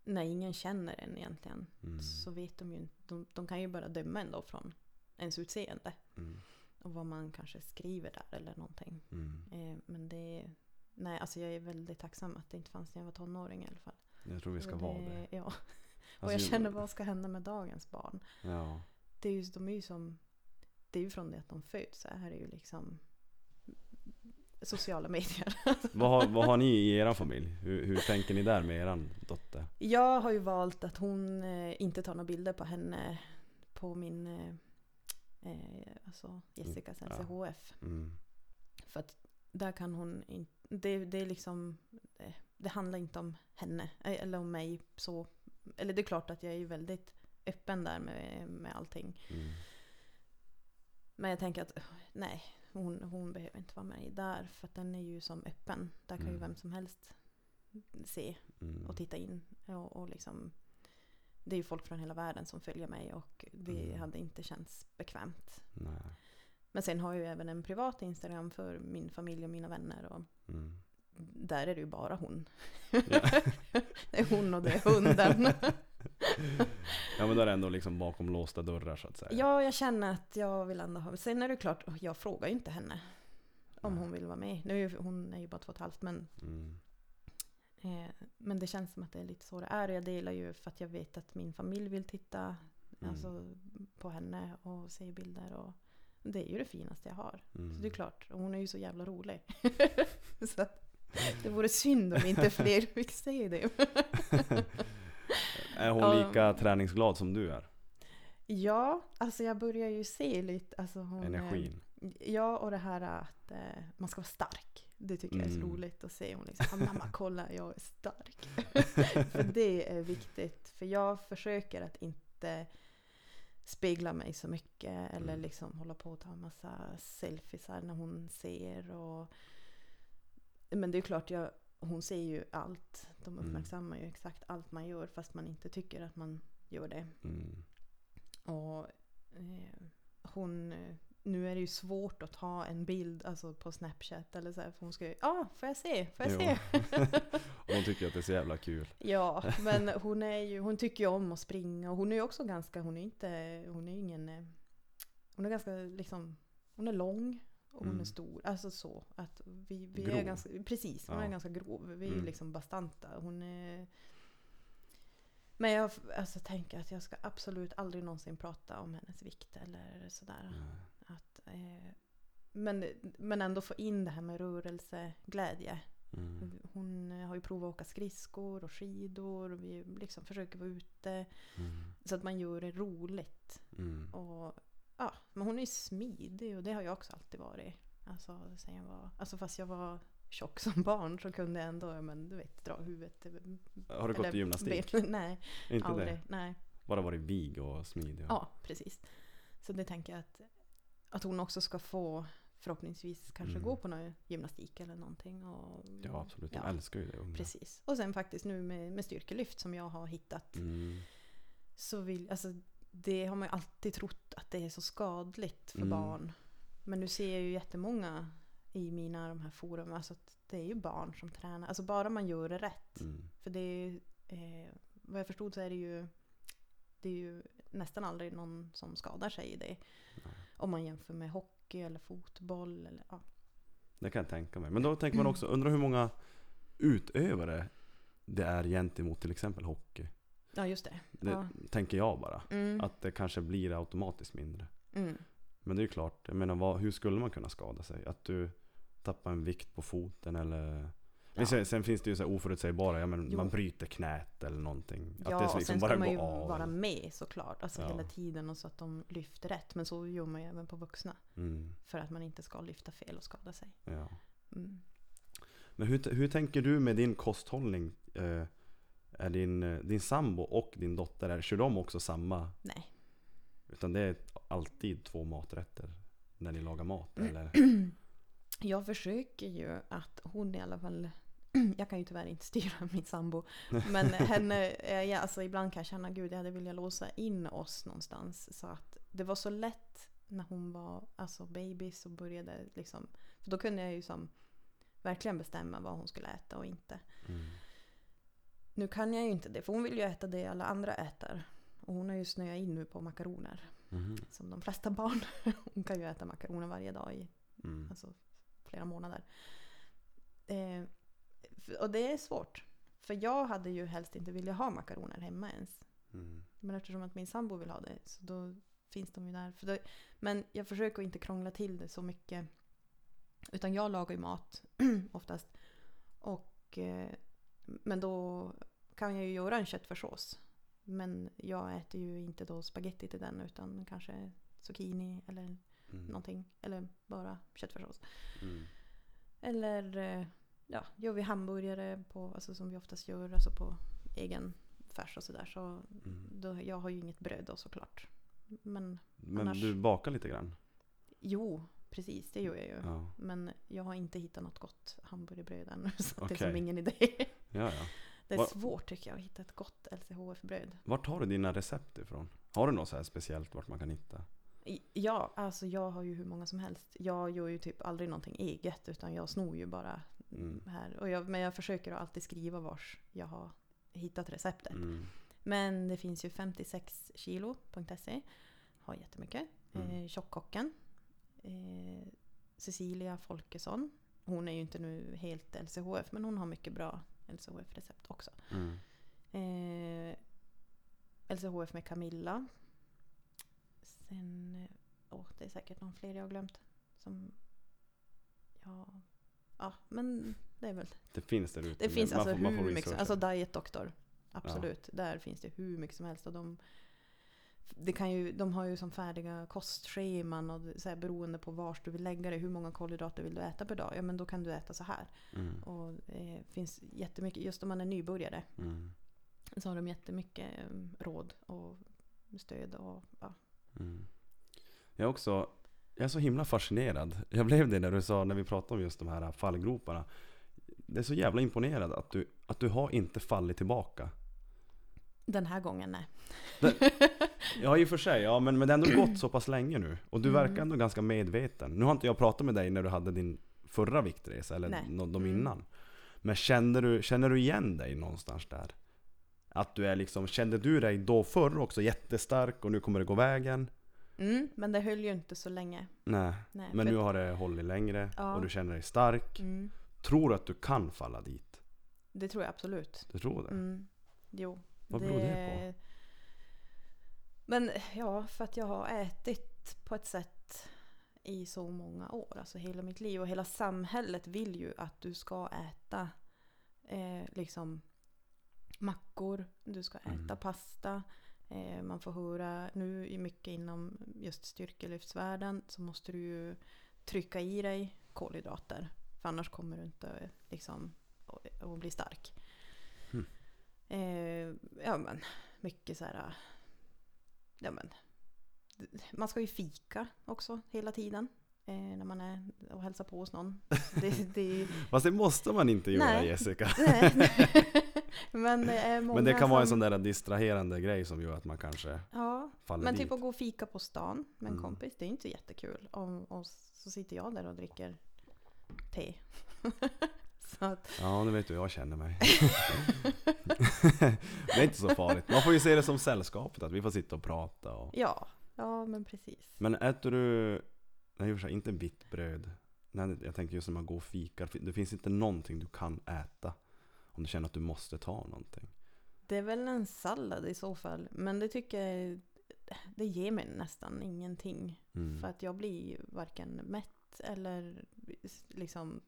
När ingen känner en egentligen Mm. så vet de ju inte. De, de kan ju bara döma en då från ens utseende. Mm. Och vad man kanske skriver där eller någonting. Mm. Eh, men det... Nej, alltså jag är väldigt tacksam att det inte fanns när jag var tonåring i alla fall. Jag tror vi ska Och vara det. Ja. [laughs] och Alltså, jag känner vad ska hända med dagens barn? Ja. Det är ju, de är ju som... Det är ju från det att de föds. Så här är ju liksom sociala medier. [laughs] Vad, har, vad har ni i er familj? Hur, hur tänker ni där med er dotter? Jag har ju valt att hon eh, inte tar några bilder på henne på min eh, eh, alltså Jessicas Ja. LCHF. Mm. För att där kan hon inte... Det, det är liksom... Det, det handlar inte om henne eh, eller om mig så. Eller det är klart att jag är ju väldigt öppen där med, med allting. Mm. Men jag tänker att nej, hon, hon behöver inte vara med där. För att den är ju som öppen. Där kan ju Mm. vem som helst se Mm. och titta in. Och, och liksom, det är ju folk från hela världen som följer mig och det Mm. hade inte känts bekvämt. Nej. Men sen har jag ju även en privat Instagram för min familj och mina vänner och Mm. Där är det ju bara hon. Ja. [laughs] det är hon och det är hunden. [laughs] ja men då är det ändå liksom bakom låsta dörrar så att säga. ja, jag känner att jag vill ändå ha... Sen är det klart, jag frågar ju inte henne om Nej. hon vill vara med. Nu är ju, hon är ju bara två och ett halvt men Mm. Eh, men det känns som att det är lite så det är. Jag delar ju för att jag vet att min familj vill titta Mm. alltså, på henne och se bilder. Och det är ju det finaste jag har. Mm. Så det är klart, och hon är ju så jävla rolig. [laughs] så att det vore synd om inte fler fick se det. [laughs] Är hon lika träningsglad som du är? ja, alltså jag börjar ju se lite alltså hon, Energin? Ja, och det här att eh, man ska vara stark. Det tycker jag är så Mm. roligt att se. Hon liksom, "Ah, mamma [laughs] kolla jag är stark. [laughs] för det är viktigt. För jag försöker att inte spegla mig så mycket. Eller Mm. liksom hålla på och ta en massa selfiesar när hon ser. Och... Men det är klart, jag, hon ser ju allt. De Mm. uppmärksammar ju exakt allt man gör fast man inte tycker att man gör det. Mm. Och eh, hon, nu är det ju svårt att ta en bild alltså på Snapchat eller så här, för hon ska ju, ja, ah, får jag se, får jag Jo. se? Och [laughs] hon tycker att det är så jävla kul. [laughs] ja, men hon är ju, hon tycker ju om att springa och hon är ju också ganska, hon är inte, hon är ingen, hon är ganska liksom, hon är lång och hon Mm. är stor. Alltså så att vi, vi Grov. är ganska, precis, hon Ja. är ganska grov. Vi är Mm. liksom bastanta. Hon är men jag alltså, tänker att jag ska absolut aldrig någonsin prata om hennes vikt eller sådär. Att, eh, men, men ändå få in det här med rörelseglädje. Mm. Hon har ju provat att åka skridskor och skidor. Och vi liksom försöker vara ute. Mm. Så att man gör det roligt. Mm. Och, ja, men hon är ju smidig och det har jag också alltid varit. Alltså, sen jag var, alltså fast jag var tjock som barn så kunde jag ändå, men du vet, dra huvudet. Har du gått i gymnastik? [laughs] Nej, Inte aldrig. det? Nej. Bara varit vig och smidig? och- Ja, precis. Så det tänker jag att, att hon också ska få förhoppningsvis kanske Mm. gå på någon gymnastik eller någonting. Och, Ja absolut, de Ja, älskar ju det unga. Precis. Och sen faktiskt nu med, med styrkelyft som jag har hittat. Mm. Så vill, alltså, det har man ju alltid trott att det är så skadligt för Mm. barn. Men nu ser jag ju jättemånga i mina de här forum, alltså att det är ju barn som tränar. Alltså bara man gör det rätt. Mm. För det är ju, eh, vad jag förstod så är det ju, det är ju nästan aldrig någon som skadar sig i det. Nej. Om man jämför med hockey eller fotboll. Eller, ja. Det kan jag tänka mig. Men då tänker man också, undrar hur många utövare det är gentemot till exempel hockey. Ja, just det. Det Ja. tänker jag bara. Mm. Att det kanske blir automatiskt mindre. Mm. Men det är ju klart, jag menar vad, hur skulle man kunna skada sig? Att du tappar en vikt på foten eller men sen, sen finns det ju så oförutsägbara, ja, men Jo. man bryter knät eller någonting. Ja, att det och liksom sen bara ska man ju av. vara med såklart. Alltså Ja. hela tiden och så att de lyfter rätt. Men så gör man ju även på vuxna. Mm, För att man inte ska lyfta fel och skada sig. ja. Mm. Men hur, hur tänker du med din kosthållning? Eh, är din, eh, din sambo och din dotter, är, kör de också samma? Nej. Utan det är alltid två maträtter när ni lagar mat? Mm. Eller? [clears throat] Jag försöker ju att hon i alla fall [clears throat] jag kan ju tyvärr inte [laughs] styra min sambo. [laughs] Men henne, ja, alltså ibland kan jag känna gud jag hade velat låsa in oss någonstans. Så att det var så lätt när hon var alltså babys och började liksom. För då kunde jag ju som verkligen bestämma vad hon skulle äta och inte. Mm. Nu kan jag ju inte det för hon vill ju äta det alla andra äter. Och hon har ju snöat in nu på makaroner. Mhm. Som de flesta barn. [laughs] Hon kan ju äta makaroner varje dag i Mm. alltså flera månader. Eh, och det är svårt. För jag hade ju helst inte velat ha makaroner hemma ens. Mm. Men eftersom att min sambo vill ha det så då finns de ju där. Då, men jag försöker inte krångla till det så mycket. Utan jag lagar ju mat [clears throat] oftast. Och, eh, men då kan jag ju göra en köttfärssås. Men jag äter ju inte då spaghetti till den utan kanske zucchini eller Mm. någonting. Eller bara köttfärssås. Mm. Eller eh, ja, gör vi hamburgare på, alltså som vi oftast gör, alltså på egen färs och sådär. Så Mm. då, jag har ju inget bröd då såklart. Men Men Annars- du bakar lite grann? jo, precis det gör jag ju. Ja. Men jag har inte hittat något gott hamburgerbröd än. [laughs] Så att det är som ingen idé. Ja, ja. Det är Va- svårt tycker jag att hitta ett gott LCHF-bröd. Vart tar du dina recept ifrån? Har du något så här speciellt vart man kan hitta? Ja, alltså jag har ju hur många som helst. Jag gör ju typ aldrig någonting eget utan jag snor ju bara Mm. här. Och jag, men jag försöker alltid skriva vars jag har hittat receptet. Mm. Men det finns ju 56kilo.se. Har jättemycket. Mm. Eh, Tjockkocken. Eh, Cecilia Folkesson. Hon är ju inte nu helt LCHF men hon har mycket bra LCHF-recept också. Mm. Eh, LCHF med Camilla. Sen, eh, åh det är säkert någon fler jag har glömt. Som, ja, ja men det är väl. Det finns där ute. Det finns man alltså får- man får hur mycket alltså Diet Doctor. Absolut, där finns det hur mycket som helst. Och de, det kan ju, de har ju som färdiga kostscheman och så här, beroende på vars du vill lägga det. Hur många kolhydrater vill du äta per dag? Ja men då kan du äta så här. Mm. Och eh, finns jättemycket, just om man är nybörjare Mm. så har de jättemycket eh, råd och stöd och ja. Mm. Jag är också, jag är så himla fascinerad. Jag blev det när du sa, när vi pratade om just de här fallgroparna. Det är så jävla imponerad att du, att du har inte fallit tillbaka. Den här gången nej. [laughs] Ja i och för sig, ja men, men det har ändå gått så pass länge nu. Och du Mm. verkar ändå ganska medveten. Nu har inte jag pratat med dig när du hade din förra viktresa, eller Nej. de Mm. innan. Men kände du, känner du igen dig någonstans där? Att du är liksom, kände du dig då förr också jättestark och nu kommer det gå vägen? Mm, men det höll ju inte så länge. Nej, Nej, men nu har det hållit längre Ja. och du känner dig stark. Mm, Tror du att du kan falla dit? det tror jag absolut. Du tror det? Mm, jo. Vad beror det Men ja, för att jag har ätit på ett sätt i så många år, alltså hela mitt liv. Och hela samhället vill ju att du ska äta eh, liksom mackor, du ska äta Mm. pasta. Eh, man får höra, nu mycket inom just styrkelyftsvärlden så måste du ju trycka i dig kolhydrater. För annars kommer du inte liksom att bli stark. Eh, ja men mycket så här. Ja men. Man ska ju fika också hela tiden. Eh, när man är och hälsar på hos någon. Det, det, [laughs] Fast det måste man inte göra Nej. Jessica. [laughs] nej. men det Men det kan vara en som- sån där distraherande grej som gör att man kanske Ja, faller men dit. typ att gå och fika på stan med en Mm. kompis, det är inte jättekul. Om, och så sitter jag där och dricker te. [laughs] [laughs] att, Ja, nu vet du hur jag känner mig. [laughs] det är inte så farligt. Man får ju se det som sällskapet, att vi får sitta och prata. Och... ja, ja men precis. Men äter du, nej i sig, inte vitt bröd. Nej, jag tänkte just när man går och fikar, det finns inte någonting du kan äta. Om du känner att du måste ta någonting. Det är väl en sallad i så fall. Men det tycker jag, det ger mig nästan ingenting. Mm. För att jag blir varken mätt eller liksom,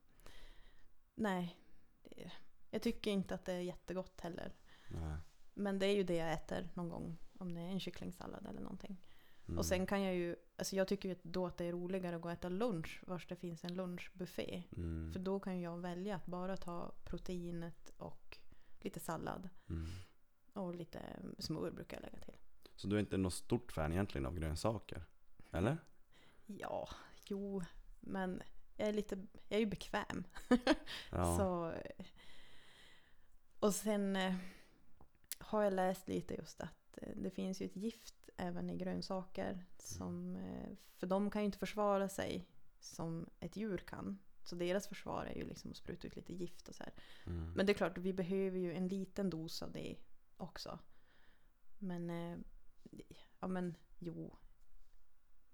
nej. Det- Jag tycker inte att det är jättegott heller. Nej. Men det är ju det jag äter någon gång. Om det är en kycklingsallad eller någonting. Mm. Och sen kan jag ju, alltså jag tycker ju då att det är roligare att gå och äta lunch vars det finns en lunchbuffé. Mm. För då kan jag välja att bara ta proteinet och lite sallad. Mm. Och lite smör brukar jag lägga till. Så du är inte något stort fan egentligen av grönsaker? Eller? Ja, jo, men jag är lite, jag är ju bekväm. [laughs] Ja. Så, och sen eh, har jag läst lite just att eh, det finns ju ett gift även i grönsaker. Som, eh, för de kan ju inte försvara sig som ett djur kan. Så deras försvar är ju liksom att spruta ut lite gift och så. Mm. Men det är klart, vi behöver ju en liten dos av det också. Men, ja men jo.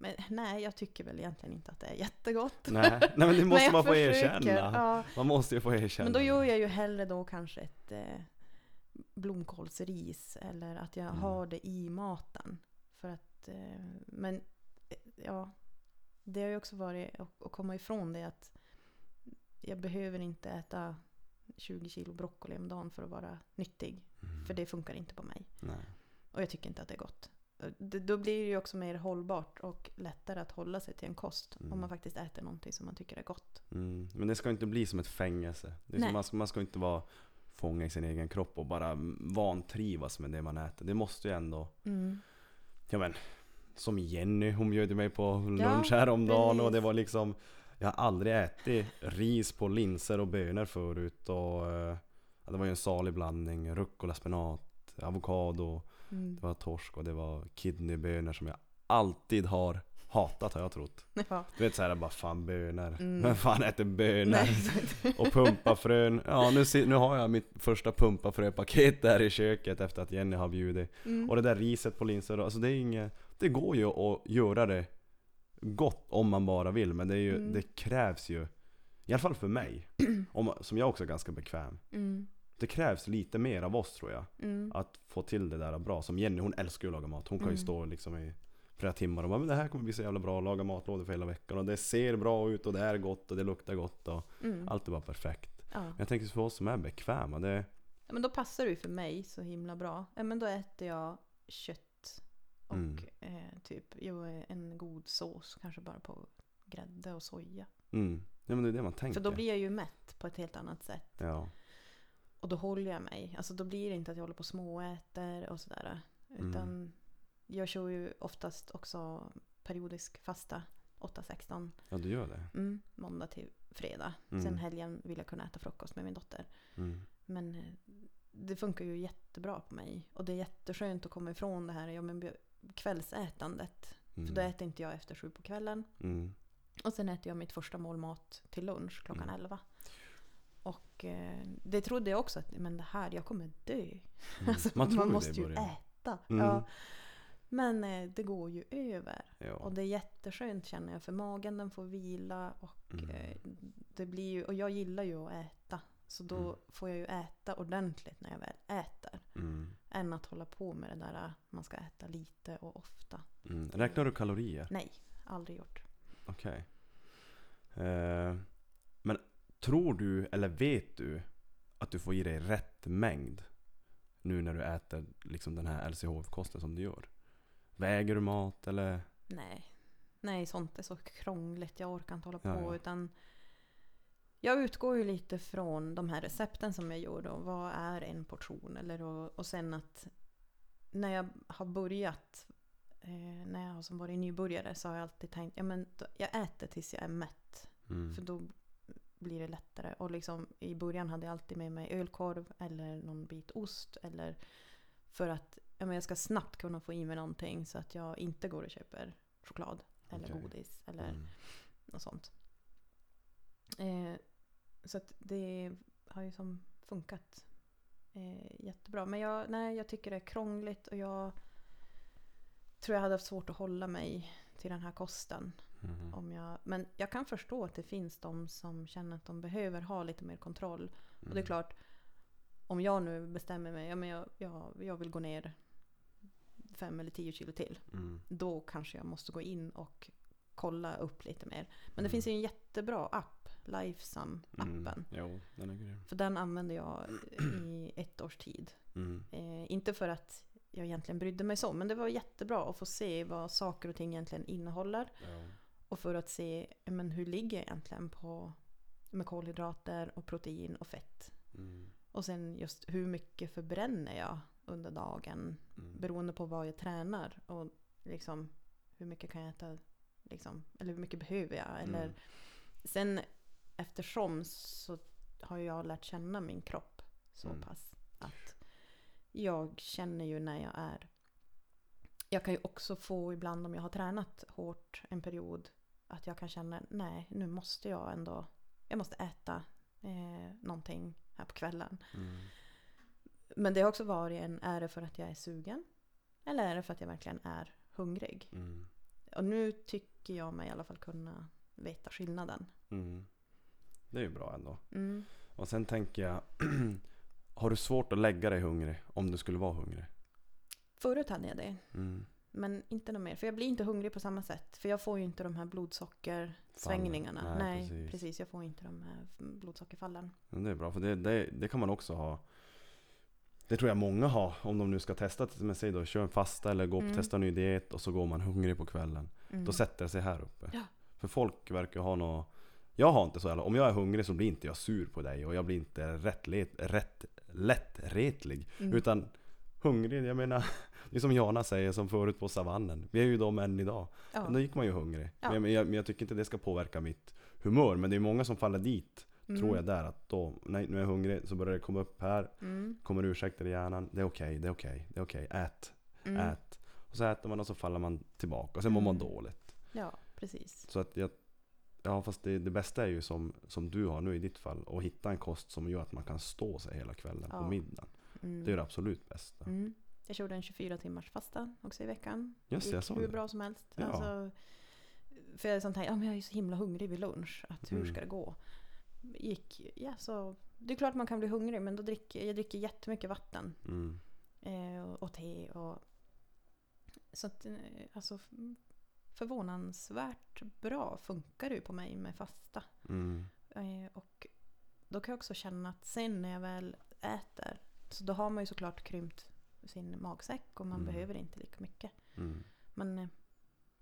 Men nej, jag tycker väl egentligen inte att det är jättegott. Nej. Nej men det [laughs] måste jag man få erkänna. Ja. Man måste ju få erkänna. Men då gör jag ju hellre då kanske ett eh, blomkålsris eller att jag Mm. har det i maten. För att, eh, men eh, ja, det har ju också varit att, att komma ifrån det att jag behöver inte äta 20 kilo broccoli om dagen för att vara nyttig. Mm. För det funkar inte på mig. Nej. Och jag tycker inte att det är gott. Det, då blir det ju också mer hållbart och lättare att hålla sig till en kost. Mm. Om man faktiskt äter någonting som man tycker är gott. Mm. Men det ska inte bli som ett fängelse. Som man, ska, man ska inte vara fånga i sin egen kropp och bara vantrivas med det man äter. Det måste ju ändå, Mm. ja men, som Jenny, hon bjöd mig på lunch Ja, häromdagen och det precis. var liksom Jag har aldrig ätit ris på linser och bönor förut och eh, det var ju en salig blandning. Rucola, spenat, avokado, Mm. det var torsk och det var kidneybönor som jag alltid har hatat har jag trott. [laughs] Ja. Du vet såhär bara fan bönor. Mm. [laughs] Vem fan äter bönor? Och pumpafrön. Ja nu, nu har jag mitt första pumpafröpaket där i köket efter att Jenny har bjudit. Mm. Och det där riset på linser, alltså det är inget... Det går ju att göra det gott om man bara vill men det, ju, Mm. det krävs ju I alla fall för mig, [clears throat] om, som jag också är ganska bekväm Mm. Det krävs lite mer av oss tror jag Mm. Att få till det där bra Som Jenny, hon älskar ju att laga mat Hon kan ju Mm. stå liksom i flera timmar och bara men det här kommer bli så jävla bra, laga matlådor för hela veckan och det ser bra ut och det är gott och det luktar gott och Mm. allt är bara perfekt. Ja. Men jag tänker för oss som är bekväma, det... Ja, men då passar det ju för mig så himla bra. Ja, men då äter jag kött och Mm. eh, typ jo, en god sås, kanske bara på grädde och soja. Mm. Ja men det är det man tänker. För då blir jag ju mätt på ett helt annat sätt. Ja. Och då håller jag mig. Alltså då blir det inte att jag håller på och småäter och sådär. Mm. Utan jag kör ju oftast också periodisk fasta 8-16. ja, du gör det. Mm, måndag till fredag. Mm. Sen helgen vill jag kunna äta frukost med min dotter. Mm. Men eh, det funkar ju jättebra på mig. Och det är jätteskönt att komma ifrån det här ja, men kvällsätandet. Mm. För då äter inte jag efter sju på kvällen. Mm. Och sen äter jag mitt första mål mat till lunch klockan Mm. 11. Och eh, det trodde jag också att men det här, jag kommer dö. Mm. [laughs] Alltså, man ju måste ju äta. Mm. Ja. Men eh, det går ju över. Ja. Och det är jätteskönt känner jag för magen den får vila. Och, Mm. eh, det blir ju, och jag gillar ju att äta. Så då Mm. får jag ju äta ordentligt när jag väl äter. Mm. Än att hålla på med det där äh, man ska äta lite och ofta. Mm. Räknar du kalorier? Nej, aldrig gjort. Okej. Eh, men tror du, eller vet du, att du får i dig rätt mängd? Nu när du äter liksom den här LCHF-kosten som du gör. Väger du mat eller? Nej. Nej, sånt är så krångligt. Jag orkar inte hålla på. Ja, ja. Utan jag utgår ju lite från de här recepten som jag gjorde. Och vad är en portion? Eller och, och sen att när jag har börjat, eh, när jag har som varit nybörjare så har jag alltid tänkt, ja men jag äter tills jag är mätt. Mm. För då blir det lättare. Och liksom i början hade jag alltid med mig ölkorv eller någon bit ost. Eller för att ja, men jag ska snabbt kunna få i mig någonting så att jag inte går och köper choklad eller Okej. godis eller Mm. något sånt. Eh, så att det har ju som funkat eh, jättebra. Men jag, nej, jag tycker det är krångligt och jag tror jag hade haft svårt att hålla mig till den här kosten. Mhm. Om jag, men jag kan förstå att det finns de som känner att de behöver ha lite mer kontroll. Och det är Mm. klart, om jag nu bestämmer mig, ja, men jag, jag, jag vill gå ner fem eller tio kilo till. Mm. Då kanske jag måste gå in och kolla upp lite mer. Men det Mm. finns ju en jättebra app, Lifesum-appen. Mm. Jo, den är grym. För den använder jag i ett års tid. Mm. Eh, inte för att jag egentligen brydde mig så, men det var jättebra att få se vad saker och ting egentligen innehåller. Ja. Och för att se men hur ligger jag egentligen på med kolhydrater och protein och fett. Mm. Och sen just hur mycket förbränner jag under dagen Mm. beroende på vad jag tränar. Och liksom hur mycket kan jag äta, liksom, eller hur mycket behöver jag? Eller, Mm. Sen eftersom så har jag lärt känna min kropp så Mm. pass att jag känner ju när jag är jag kan ju också få ibland om jag har tränat hårt en period att jag kan känna nej nu måste jag ändå jag måste äta eh, någonting här på kvällen. Mm. Men det har också varit en, är det för att jag är sugen? Eller är det för att jag verkligen är hungrig? Mm. Och nu tycker jag mig i alla fall kunna veta skillnaden. Mm. Det är ju bra ändå. Mm. Och sen tänker jag, [clears throat] har du svårt att lägga dig hungrig om du skulle vara hungrig? Förut hade jag det. Mm. Men inte något mer. För jag blir inte hungrig på samma sätt. För jag får ju inte de här blodsockersvängningarna. Fallen. Nej, Nej, precis. precis. Jag får inte de här blodsockerfallen. Men det är bra, för det, det, det kan man också ha. Det tror jag många har om de nu ska testa, med sig då, kör en fasta eller gå upp och Mm. testa en ny diet och så går man hungrig på kvällen. Mm. Då sätter det sig här uppe. Ja. För folk verkar ha något Jag har inte så, eller om jag är hungrig så blir inte jag sur på dig och jag blir inte rätt, let, rätt lättretlig. Mm. Utan hungrig, jag menar [laughs] Det är som Jana säger som förut på savannen. Vi är ju de än idag. ja. Men då gick man ju hungrig. Ja. Men, jag, men jag tycker inte det ska påverka mitt humör. Men det är många som faller dit Mm. tror jag där att då, nej nu är jag hungrig, så börjar det komma upp här. Mm. Kommer ursäkter i hjärnan. Det är okej, det är okej, det är okej. Ät, Mm. ät. Och så äter man och så faller man tillbaka och sen mår man Mm. dåligt. Ja, precis. Så att jag, ja fast det, det bästa är ju som, som du har nu i ditt fall, att hitta en kost som gör att man kan stå sig hela kvällen på Ja. middagen. Mm. Det är det absolut bästa. Mm. Jag körde en 24 timmars fasta också i veckan. Just det, jag såg hur det. bra som helst. Ja. Alltså, för jag är sånt här, ja men jag är så himla hungrig vid lunch. Att hur Mm. ska det gå? Gick, ja så. Det är klart man kan bli hungrig men då dricker jag dricker jättemycket vatten. Mm. Eh, och, och te och... Så att eh, alltså förvånansvärt bra funkar det på mig med fasta. Mm. Eh, och då kan jag också känna att sen när jag väl äter så då har man ju såklart krympt sin magsäck och man Mm. behöver inte lika mycket. Mm. Man eh,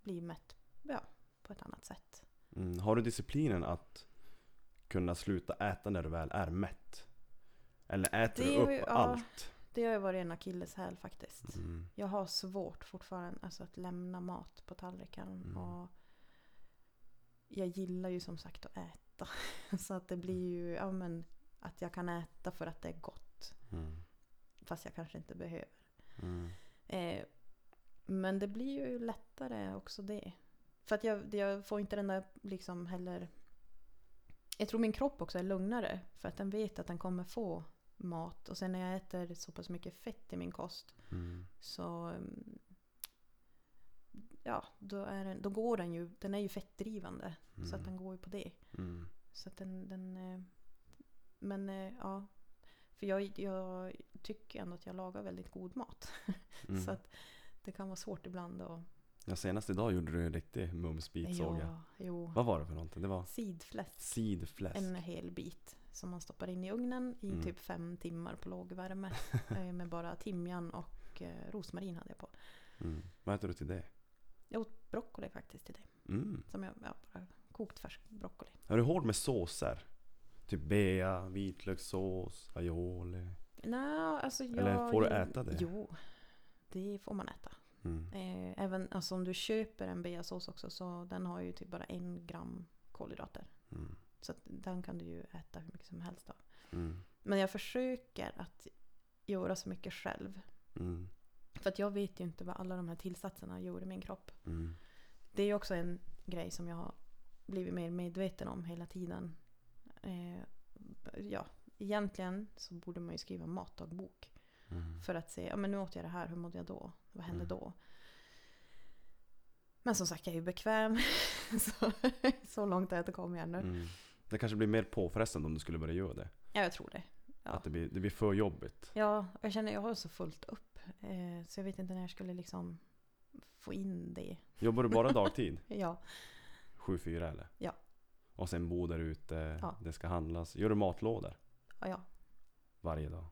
blir mätt ja, på ett annat sätt. Mm. Har du disciplinen att kunna sluta äta när du väl är mätt? Eller äter Det du upp ja. allt? Det har ju varit en akilleshäl faktiskt. Mm. Jag har svårt fortfarande alltså, att lämna mat på tallriken. Mm. Och jag gillar ju som sagt att äta. [laughs] Så att det blir ju ja, men, att jag kan äta för att det är gott. Mm. Fast jag kanske inte behöver. Mm. Eh, men det blir ju lättare också det. För att jag, jag får inte den där liksom heller... Jag tror min kropp också är lugnare. För att den vet att den kommer få mat. Och sen när jag äter så pass mycket fett i min kost. Mm. Så... mm, Ja, då, är den, då går den ju... Den är ju fettdrivande. Så att den går ju på det. Mm. Så att den... den eh, men eh, ja. För jag, jag tycker ändå att jag lagar väldigt god mat. [laughs] Mm. Så att det kan vara svårt ibland att... Ja, senast idag gjorde du en riktig mumsbit såg jag. Vad var det för någonting? Det var Sidfläsk. sidfläsk. En hel bit som man stoppar in i ugnen i Mm. typ fem timmar på låg värme. [laughs] eh, med bara timjan och eh, rosmarin hade jag på. Mm. Vad äter du till det? Jag åt broccoli faktiskt till det. Mm. Som jag ja, bara kokt färsk broccoli. Är du hård med såser? Typ bea, vitlökssås, aioli? Nej, alltså jag... Eller får du äta det? Jo, det får man äta. Mm. Eh, även alltså, om du köper en beasås också så den har ju typ bara en gram kolhydrater. Mm. Så att den kan du ju äta hur mycket som helst av. Mm. Men jag försöker att göra så mycket själv. Mm. För att jag vet ju inte vad alla de här tillsatserna gör i min kropp. Mm. Det är ju också en grej som jag har blivit mer medveten om hela tiden. Eh, ja, egentligen så borde man ju skriva matdagbok. Mm. För att se, ja men nu åt jag det här, hur mådde jag då? Vad hände Mm. då? Men som sagt, jag är ju bekväm. [laughs] så, så långt har jag inte kommit ännu. Mm. Det kanske blir mer påfrestande om du skulle börja göra det. Ja, jag tror det. Ja. Att det blir, det blir för jobbigt. Ja, jag känner jag har så fullt upp. Eh, så jag vet inte när jag skulle liksom få in det. Jobbar du bara [laughs] dagtid? Ja, 7-4 eller? Ja. Och sen bor där ute, Ja. det ska handlas. Gör du matlådor ja, ja. varje dag?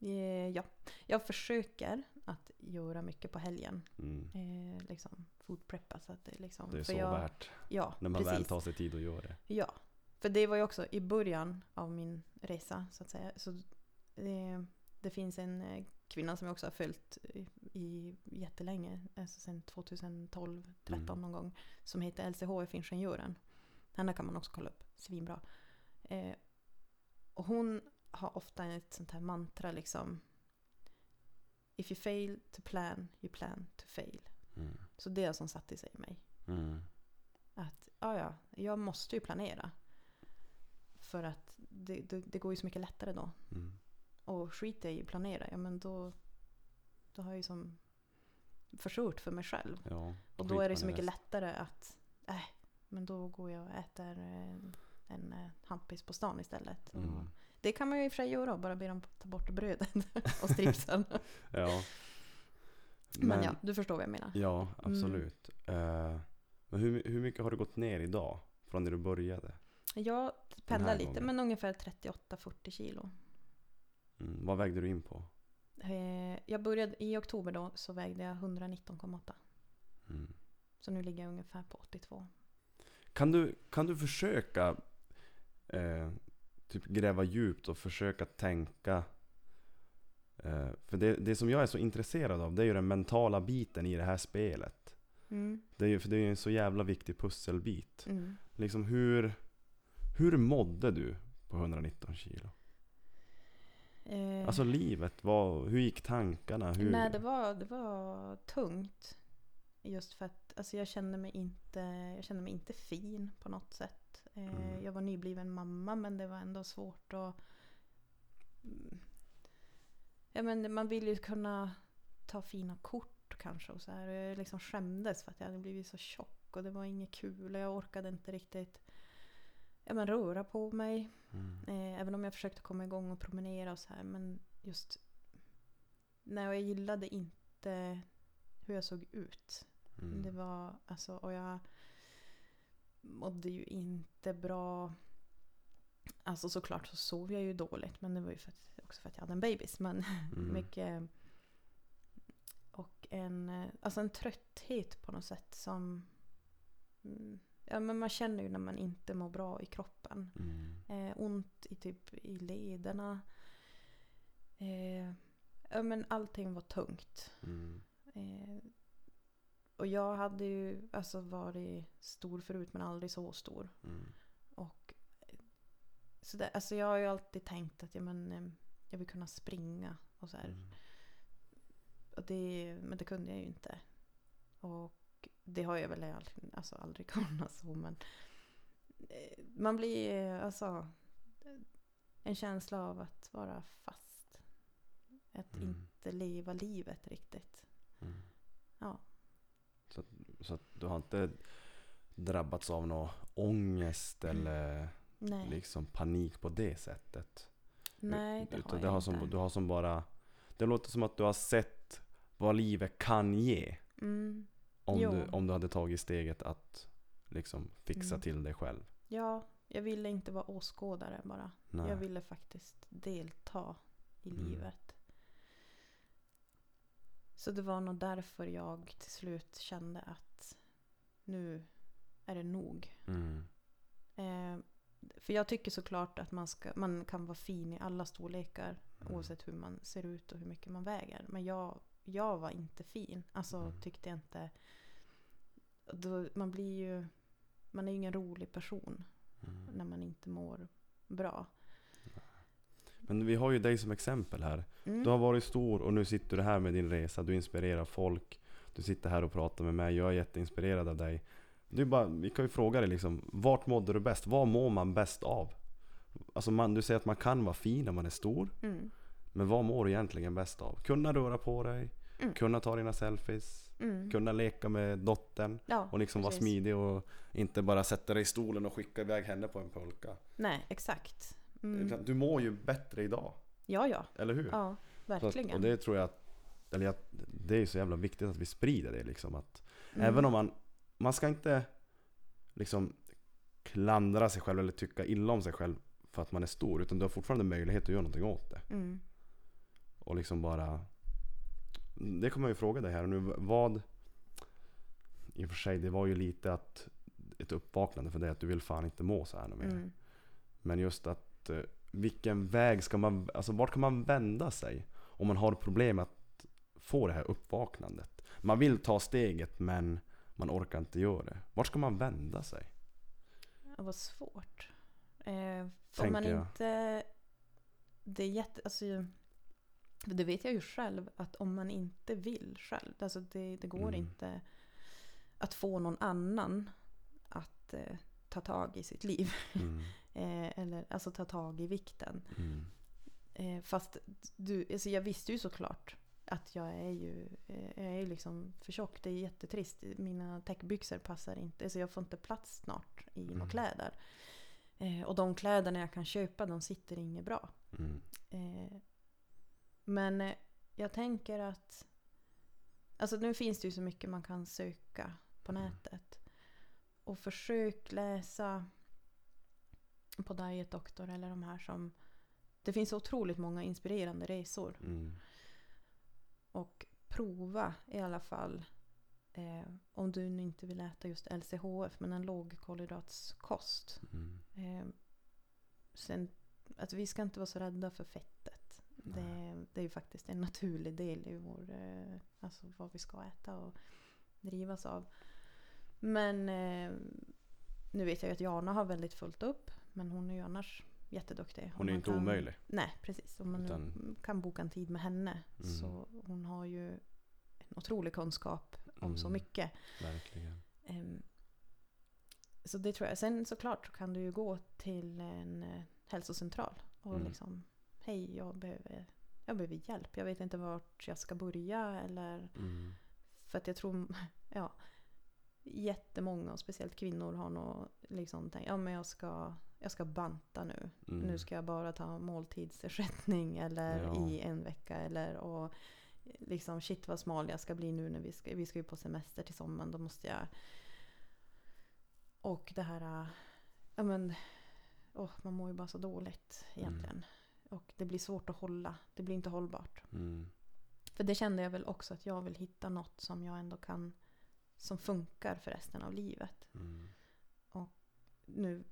Eh, ja. Jag försöker att göra mycket på helgen. Mm. Eh, liksom food preppa så att det liksom. Det är så jag, värt Ja, när man precis. väl tar sig tid att göra det. Ja, för det var ju också i början av min resa så att säga. Så det, det finns en eh, kvinna som jag också har följt i, i jättelänge, alltså sedan 2012, 13 Mm. någon gång, som heter LCHF Ingenjören. Henne kan man också kolla upp, svinbra. Eh, och hon har ofta ett sånt här mantra liksom. If you fail to plan, you plan to fail. Mm. Så det är som satt i sig i mig. Mm. Att ja, ja, jag måste ju planera. För att det, det, det går ju så mycket lättare då. Mm. Och skiter jag i att planera, ja men då, då har jag ju som förstört för mig själv. Ja, Och då är det så mycket lättare att, äh, men då går jag och äter en, en eh, hampis på stan istället. Mm. det kan man ju i och för sig göra, bara be dem ta bort brödet [laughs] och stripsen. [laughs] Ja. men, ja, du förstår vad jag menar. Ja, absolut. Eh, men hur, hur mycket har du gått ner idag? Från när du började? Jag pendlar lite, gången. men ungefär 38-40 kilo. Mm. Vad vägde du in på? Eh, Jag började i oktober då så vägde jag 119,8. Mm. Så nu ligger jag ungefär på 82. Kan, du, kan du försöka eh, typ gräva djupt och försöka tänka eh, För det, det som jag är så intresserad av det är ju den mentala biten i det här spelet. Mm. Det är ju, för det är ju en så jävla viktig pusselbit. Mm. Liksom hur, hur mådde du på på 119 kilo? Eh, Alltså livet, vad, hur gick tankarna? Hur... Nej, det var, det var tungt. Just för att alltså, jag, kände mig inte, jag kände mig inte fin på något sätt. Eh, Mm. Jag var nybliven mamma men det var ändå svårt att... Mm. Ja, men man vill ju kunna ta fina kort kanske och så här. Jag liksom skämdes för att jag hade blivit så tjock och det var inget kul och jag orkade inte riktigt ja, men röra på mig. Mm. Eh, även om jag försökte komma igång och promenera och så här. Men just... Nej, och jag gillade inte hur jag såg ut. Mm. Det var alltså, och jag mådde ju inte bra. Alltså såklart så sov jag ju dåligt. Men det var ju för att, också för att jag hade en bebis. Men [laughs] Mm. mycket... Och en, alltså en trötthet på något sätt som... Ja, men man känner ju när man inte mår bra i kroppen. Mm. Eh, ont i typ i lederna. Eh, ja, men allting var tungt. Mm. Eh, och jag hade ju alltså varit stor förut men aldrig så stor. Mm. Och, eh, så där, alltså jag har ju alltid tänkt att ja, men, eh, jag vill kunna springa. Och så här. Mm. Och det, men det kunde jag ju inte. Och det har jag väl aldrig, alltså aldrig [laughs] kunnat så men eh, man blir eh, alltså en känsla av att vara fast. Att Mm. inte leva livet riktigt. Mm. Ja. Så, så du har inte drabbats av någon ångest eller Nej, liksom panik på det sättet? nej det Utan har det jag har inte. som, du har som bara Det låter som att du har sett vad livet kan ge Mm. Om, Jo. du, om du hade tagit steget att liksom fixa Mm. till dig själv. Ja, jag ville inte vara åskådare bara. Nej. Jag ville faktiskt delta i Mm. livet. Så det var nog därför jag till slut kände att nu är det nog. Mm. Eh, för jag tycker såklart att man, ska, man kan vara fin i alla storlekar. Mm. Oavsett hur man ser ut och hur mycket man väger. Men jag, jag var inte fin. Alltså Mm. tyckte jag inte. Då, man blir ju... Man är ju ingen rolig person Mm. när man inte mår bra. Men vi har ju dig som exempel här. Mm. Du har varit stor och nu sitter du här med din resa. Du inspirerar folk. Du sitter här och pratar med mig. Jag är jätteinspirerad av dig. Är bara, vi kan ju fråga dig liksom, vart mådde du bäst? Vad mår man bäst av? Alltså man, du säger att man kan vara fin när man är stor. Mm. Men vad mår du egentligen bäst av? Kunna röra på dig, Mm. kunna ta dina selfies, Mm. kunna leka med dottern Ja, och liksom vara precis. smidig och inte bara sätta dig i stolen och skicka iväg henne på en pulka. Nej, exakt. Mm. Du mår ju bättre idag, Ja, ja. eller hur? Ja, Så att, verkligen. och det tror jag att, eller jag, det är så jävla viktigt att vi sprider det liksom. Att Mm. Även om man, man ska inte liksom klandra sig själv eller tycka illa om sig själv för att man är stor. Utan du har fortfarande möjlighet att göra någonting åt det. Mm. Och liksom bara Det kommer jag ju fråga dig här nu. Vad I och för sig, det var ju lite att ett uppvaknande för dig att du vill fan inte må så här mer. Mm. Men just att eh, vilken väg ska man, alltså vart kan man vända sig? Om man har problem att få det här uppvaknandet. Man vill ta steget men man orkar inte göra det. Vart ska man vända sig? Det var svårt. Eh, om man jag. inte... Det är jätte... Alltså, det vet jag ju själv att om man inte vill själv. Alltså det, det går Mm. inte att få någon annan att eh, ta tag i sitt liv. Mm, [laughs] Eh, eller alltså ta tag i vikten. mm, Eh, fast du, alltså jag visste ju såklart att jag är ju, eh, jag är liksom för tjock. Det är jättetrist. Mina täckbyxor passar inte. Så jag får inte plats snart i några Mm. kläder. Eh, och de kläderna jag kan köpa de sitter inget bra. mm, Eh, men eh, jag tänker att Alltså nu finns det ju så mycket man kan söka på Mm. nätet. Och försök läsa på Diet Doctor eller de här som Det finns otroligt många inspirerande resor. mm, Och prova i alla fall eh, om du nu inte vill äta just LCHF men en lågkolhydratskost. mm. Eh, sen, att vi ska inte vara så rädda för fettet. Det, det är ju faktiskt en naturlig del i vår, eh, alltså vad vi ska äta och drivas av. Men eh, nu vet jag ju att Jana har väldigt fullt upp. Men hon är ju annars jätteduktig. Hon är inte kan, omöjlig. Nej, precis. Om man Utan- kan boka en tid med henne. Mm. Så hon har ju en otrolig kunskap om så Mm. mycket. Verkligen. Ehm, så det tror jag. Sen såklart så kan du ju gå till en eh, hälsocentral och Mm. liksom Hej, jag behöver, jag behöver hjälp. Jag vet inte vart jag ska börja eller Mm. för att jag tror, [laughs] ja, jättemånga och speciellt kvinnor har nog liksom tänkt, ja men jag ska, jag ska banta nu. Mm. Nu ska jag bara ta måltidsersättning eller Ja. i en vecka eller och liksom shit vad smal jag ska bli nu när vi ska, vi ska ju på semester till sommaren, då måste jag och det här, ja men, åh, man mår ju bara så dåligt egentligen. Och det blir svårt att hålla, det blir inte hållbart. Mm. För det kände jag väl också att jag vill hitta något som jag ändå kan som funkar för resten av livet. Mm. Nu,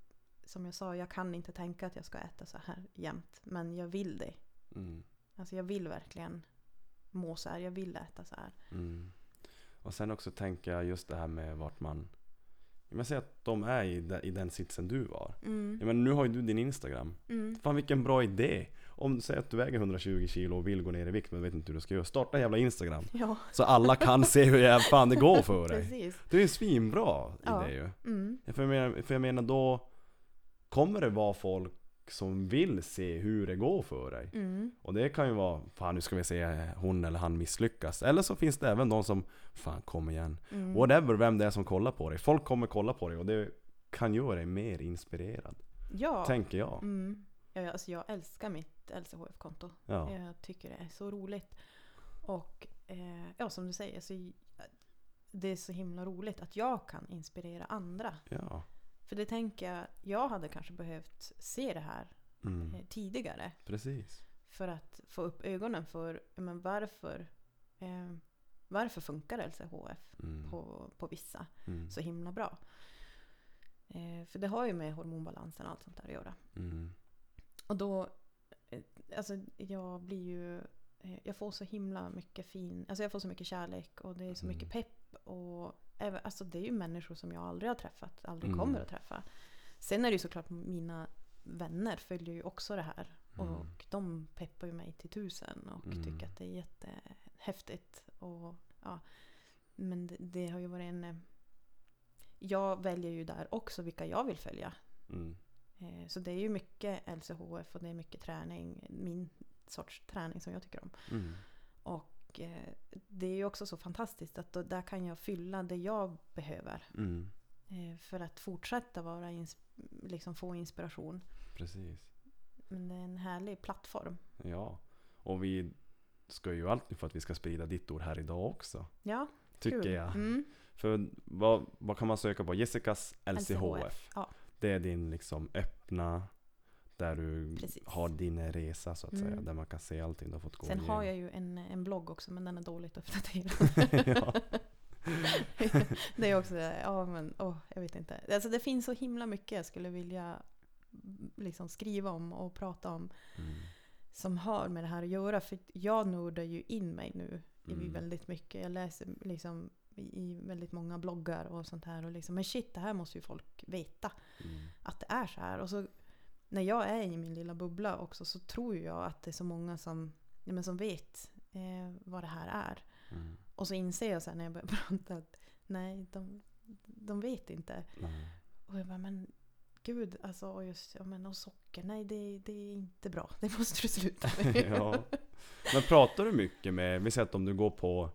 som jag sa, jag kan inte tänka att jag ska äta så här jämt. Men jag vill det. Mm. Alltså jag vill verkligen må så här. Jag vill äta så här. Mm. Och sen också tänka just det här med vart man jag säger att de är i, de, i den sitsen du var. Mm. Jag menar, nu har ju du din Instagram. Mm. Fan vilken bra idé! Om du säger att du väger 120 kilo och vill gå ner i vikt men vet inte hur du ska göra. Starta jävla Instagram. Ja, Så alla kan se hur jävla fan det går för dig. precis. Det är ju en svinbra Ja. idé ju. Mm. För jag, menar, för jag menar då kommer det vara folk som vill se hur det går för dig. Mm. Och det kan ju vara, fan nu ska vi se hon eller han misslyckas. Eller så finns det även de som, fan kom igen. Mm. Whatever vem det är som kollar på dig. Folk kommer kolla på dig och det kan göra dig mer inspirerad. Ja. Tänker jag. Mm. ja alltså jag älskar mitt LCHF-konto. Ja. Jag tycker det är så roligt. Och eh, ja, som du säger, så, det är så himla roligt att jag kan inspirera andra. Ja. För det tänker jag, jag hade kanske behövt se det här Mm. eh, tidigare. Precis. För att få upp ögonen för men varför, eh, varför funkar LCHF Mm. på, på vissa Mm. så himla bra. Eh, för det har ju med hormonbalansen och allt sånt där att göra. Mm. Och då, eh, alltså jag blir ju, eh, jag får så himla mycket fin, alltså jag får så mycket kärlek och det är så Mm. mycket pepp. Och alltså det är ju människor som jag aldrig har träffat, aldrig Mm. kommer att träffa. Sen är det ju såklart mina vänner följer ju också det här. Mm. Och de peppar ju mig till tusen och Mm. tycker att det är jättehäftigt. Och, ja. Men det, det har ju varit en... eh, Jag väljer ju där också vilka jag vill följa. Mm. Eh, Så det är ju mycket LCHF och det är mycket träning. Min sorts träning som jag tycker om. Mm. Och eh, det är ju också så fantastiskt att då, där kan jag fylla det jag behöver. Mm. eh, För att fortsätta vara ins- liksom få inspiration. Precis. Men det är en härlig plattform. Ja. Och vi ska ju alltid för att vi ska sprida ditt ord här idag också. Ja, Tycker kul. jag. Mm. För vad, vad kan man söka på? Jessicas LCHF. LCHF, ja. Det är din liksom öppna, där du Precis. har din resa så att säga. Mm. Där man kan se allting du har fått gå Sen igenom. har jag ju en, en blogg också men den är dåligt uppdaterad. [laughs] [laughs] det är också, ja men åh, jag vet inte. Alltså det finns så himla mycket jag skulle vilja mm, liksom skriva om och prata om. Mm. som har med det här att göra. För jag nördar ju in mig nu i Mm. väldigt mycket. Jag läser liksom i i väldigt många bloggar och sånt här. Och liksom, men shit, det här måste ju folk veta. Mm. Att det är så här. Och så när jag är i min lilla bubbla också så tror jag att det är så många som, ja, men som vet eh, vad det här är. Mm. Och så inser jag sen när jag börjar [laughs] prata att nej, de, de vet inte. Nej. Och jag bara, men gud, alltså och just, ja, men och socker, nej det, det är inte bra. [laughs] Det måste du sluta med. [laughs] ja. Men pratar du mycket med, vi säger att om du går på,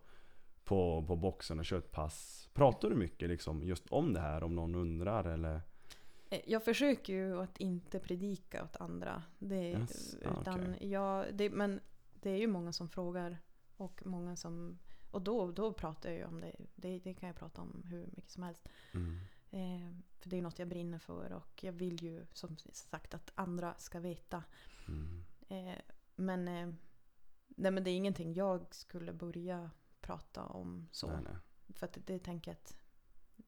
på, på boxen och kör ett pass. Pratar du mycket liksom just om det här? Om någon undrar eller? Eh, Jag försöker ju att inte predika åt andra. Det, Yes, ah, utan okej. jag, det, men det är ju många som frågar. Och många som... Och då, då pratar jag ju om det. det. Det kan jag prata om hur mycket som helst. Mm. Eh, för det är något jag brinner för. Och jag vill ju som sagt att andra ska veta. Mm. Eh, men, eh, nej, men det är ingenting jag skulle börja prata om så. Nej, nej. För att det, det tänker jag att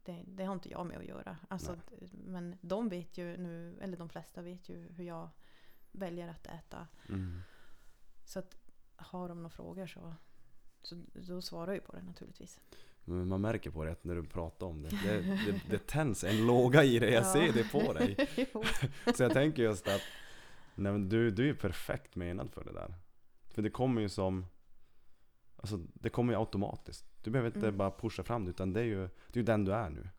det, det har inte jag med att göra. Alltså, men de vet ju nu, eller de flesta vet ju hur jag väljer att äta. Mm. Så att har de några frågor så, så då svarar jag på det naturligtvis. Men man märker på det när du pratar om det, det, det, det tänds en låga i dig, jag Ja. ser det på dig. [laughs] Så jag tänker just att Nej du, du är perfekt menad för det där. För det kommer ju som Alltså det kommer ju automatiskt. Du behöver inte Mm. bara pusha fram det utan det är ju det är den du är nu.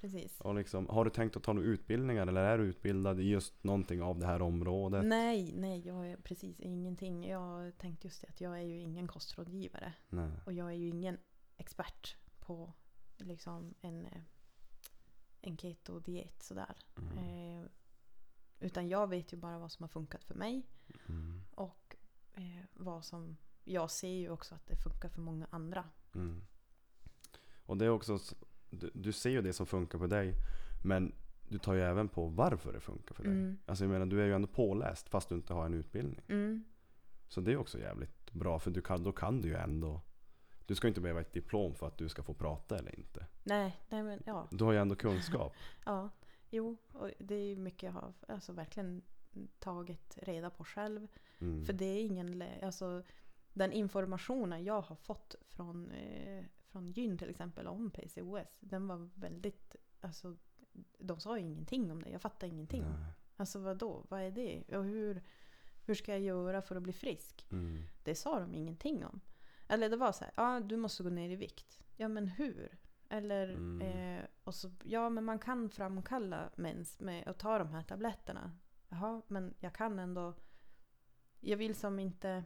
Precis. Och liksom, har du tänkt att ta några utbildningar eller är du utbildad i just någonting av det här området? Nej, nej, jag är precis ingenting. Jag tänkte just det att jag är ju ingen kostrådgivare. Nej. Och jag är ju ingen expert på liksom en, eh, en keto-diet sådär. Mm. Eh, utan jag vet ju bara vad som har funkat för mig. Mm. Och eh, vad som... Jag ser ju också att det funkar för många andra. Mm. Och det är också, du, du ser ju det som funkar för dig. Men du tar ju även på varför det funkar för dig. Mm. Alltså jag menar, du är ju ändå påläst fast du inte har en utbildning. Mm. Så det är också jävligt bra för du kan, då kan du ju ändå Du ska inte behöva ett diplom för att du ska få prata eller inte. Nej, nej men ja. Du har ju ändå kunskap. [laughs] Ja, jo. Och det är ju mycket jag har alltså, verkligen tagit reda på själv. Mm. För det är ingen... Alltså, den informationen jag har fått från, eh, från Gyn till exempel om PCOS. Den var väldigt... Alltså, de sa ju ingenting om det. Jag fattade ingenting. Nej. Alltså vad då? Vad är det? Och hur, hur ska jag göra för att bli frisk? Mm. Det sa de ingenting om. Eller det var så här, ja du måste gå ner i vikt. Ja men hur? Eller, Mm. eh, och så, ja men man kan framkalla mens med att ta de här tabletterna. Jaha, men jag kan ändå, jag vill som inte,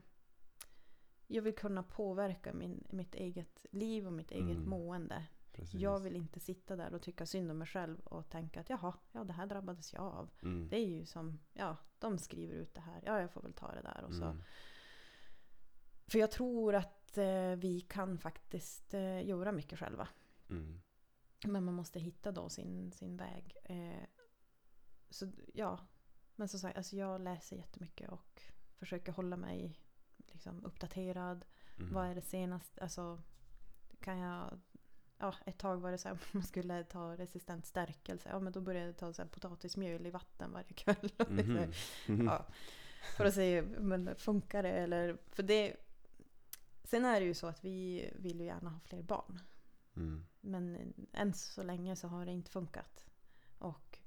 jag vill kunna påverka min, mitt eget liv och mitt eget Mm. mående. Precis. Jag vill inte sitta där och tycka synd om mig själv och tänka att jaha, ja det här drabbades jag av. Mm. Det är ju som, ja de skriver ut det här, ja jag får väl ta det där och så. Mm. För jag tror att eh, vi kan faktiskt eh, göra mycket själva. Mm. Men man måste hitta då sin, sin väg. Eh, så ja, men som sagt, alltså jag läser jättemycket och försöker hålla mig liksom, uppdaterad. Mm. Vad är det senaste? Alltså, kan jag... Ja, ett tag var det så här, [laughs] man skulle ta resistent stärkelse. Ja, men då började jag ta så här, potatismjöl i vatten varje kväll. [laughs] Mhm. Mhm. Ja. För att se, men funkar det eller? För det... Sen är det ju så att vi vill ju gärna ha fler barn. Mm. Men än så länge så har det inte funkat. Och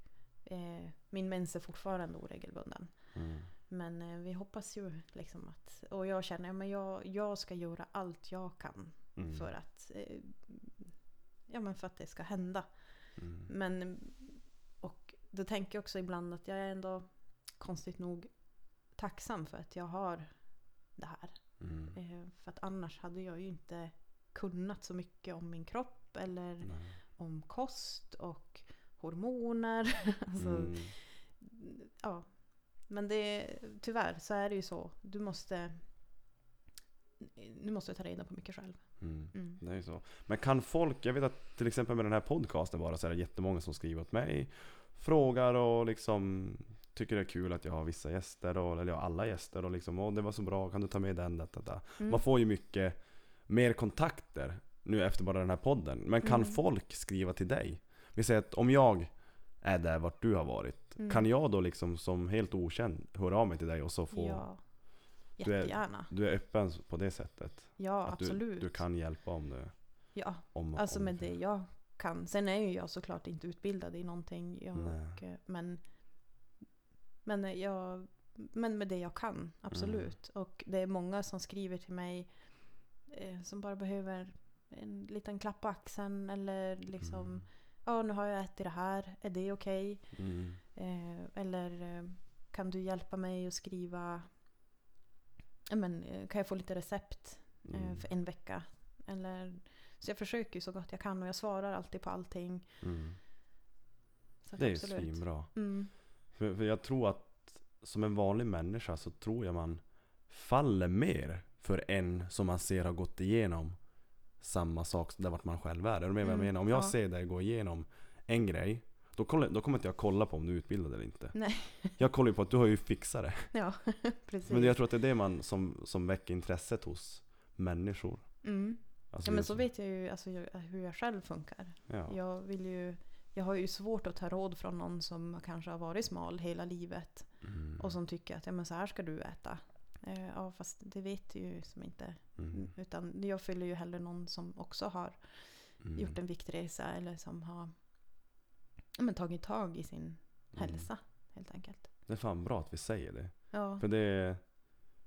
eh, min mens är fortfarande oregelbunden. Mm. Men eh, vi hoppas ju liksom att... Och jag känner att jag, jag ska göra allt jag kan Mm. för att... Eh, ja men för att det ska hända. Mm. Men... Och då tänker jag också ibland att jag är ändå konstigt nog tacksam för att jag har det här. Mm. Eh, för att annars hade jag ju inte kunnat så mycket om min kropp eller Nej. om kost och hormoner. [laughs] alltså, Mm. ja. Men det, tyvärr så är det ju så. Du måste, du måste ta reda på mycket själv. Mm. Mm. Det är ju så. Men kan folk, jag vet att till exempel med den här podcasten bara så är det jättemånga som skriver åt mig. Frågar och liksom tycker det är kul att jag har vissa gäster, och, eller jag har alla gäster och liksom Åh det var så bra, kan du ta med den? Detta, detta. Mm. Man får ju mycket mer kontakter nu efter bara den här podden. Men kan Mm. folk skriva till dig? Vi säger att om jag är där vart du har varit. Mm. Kan jag då liksom som helt okänd höra av mig till dig och så få... Ja, Du är- jättegärna. Du är öppen på det sättet? Ja, att du, absolut. du kan hjälpa om det? Ja, Om, alltså om med det jag kan. Sen är ju jag såklart inte utbildad i någonting. Och, eh, men, men, jag, men med det jag kan, absolut. Mm. Och det är många som skriver till mig eh, som bara behöver en liten klapp på axeln eller liksom Mm. Ja, nu har jag ätit det här. Är det okej? Mm. Eh, eller eh, kan du hjälpa mig att skriva ja, men, eh, Kan jag få lite recept eh, Mm. för en vecka? Eller, så jag försöker ju så gott jag kan och jag svarar alltid på allting. Mm. Det är ju svinbra. Mm. För, för jag tror att som en vanlig människa så tror jag man faller mer för en som man ser har gått igenom samma sak där vart man själv är. Är du med vad jag Mm, menar? Om jag ja. ser dig gå igenom en grej då, kollar, då kommer inte jag kolla på om du är utbildad eller inte. Nej. Jag kollar ju på att du har ju fixat det. [laughs] Ja, [laughs] precis. Men jag tror att det är det man som, som väcker intresset hos människor. mm. Alltså Ja men just- så vet jag ju alltså, hur jag själv funkar. Ja. Jag vill ju jag har ju svårt att ta råd från någon som kanske har varit smal hela livet. Mm. Och som tycker att ja, men så här ska du äta. Eh, ja fast det vet ju som inte. Mm. Utan jag följer ju hellre någon som också har Mm. gjort en viktresa eller som har men, tagit tag i sin Mm. hälsa helt enkelt. Det är fan bra att vi säger det. Ja. För det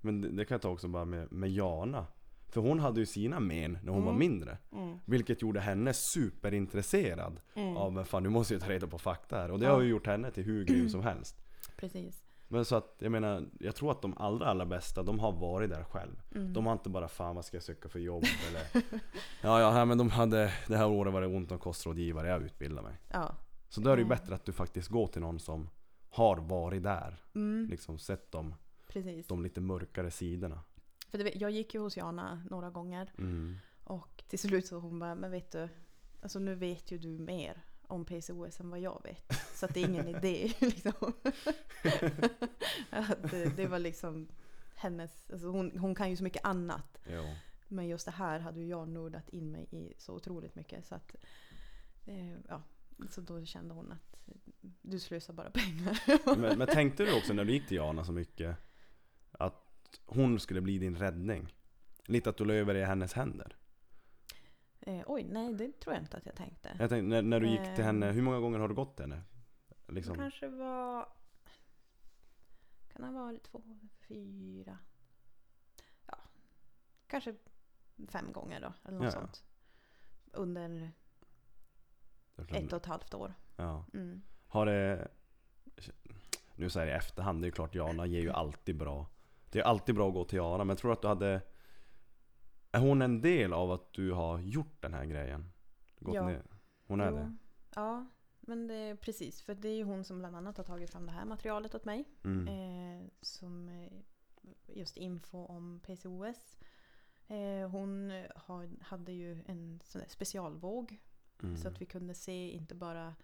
Men det, det kan jag ta också bara med, med Jana. För hon hade ju sina men när hon var Mm. mindre. Mm. Vilket gjorde henne superintresserad Mm. av men fan nu måste jag ta reda på fakta här. Och det Ja. har ju gjort henne till hur grym som helst. Precis. Men så att jag menar, jag tror att de allra allra bästa, de har varit där själv. Mm. De har inte bara 'Fan vad ska jag söka för jobb?' eller [laughs] Ja ja, men de hade Det här året var det ont om kostrådgivare, jag utbildar mig. Ja. Så då är det ju bättre att du faktiskt går till någon som har varit där. Mm. Liksom sett de, Precis. de lite mörkare sidorna. För det, jag gick ju hos Jana några gånger Mm. och till slut så hon bara, men vet du, alltså nu vet ju du mer om PCOS än vad jag vet. Så det är ingen [laughs] idé liksom. att det, det var liksom hennes, alltså hon, hon kan ju så mycket annat. Jo. Men just det här hade ju jag nördat in mig i så otroligt mycket. Så att, eh, ja. Så då kände hon att du slösar bara pengar. Men, men tänkte du också när du gick till Jana så mycket att hon skulle bli din räddning? Lite att du la över i hennes händer? Eh, oj, nej det tror jag inte att jag tänkte. Jag tänkte, när, när du gick till henne, Ehm. hur många gånger har du gått till henne? Det Liksom. kanske var... Kan det ha varit två, fyra? Ja, kanske fem gånger då. Eller något Ja, ja. sånt. Under ett och ett halvt år. Ja. Mm. Har det... Nu säger jag i efterhand, det är klart Jana ger ju [clears throat] alltid bra. Det är alltid bra att gå till Jana, men jag tror att du hade... Är hon en del av att du har gjort den här grejen? Gått Ja. ner? Hon är Jo, det? Ja, men det precis. För det är ju hon som bland annat har tagit fram det här materialet åt mig. Mm. Eh, som eh, just info om PCOS. Eh, hon har, hade ju en sån där specialvåg Mm. Så att vi kunde se inte bara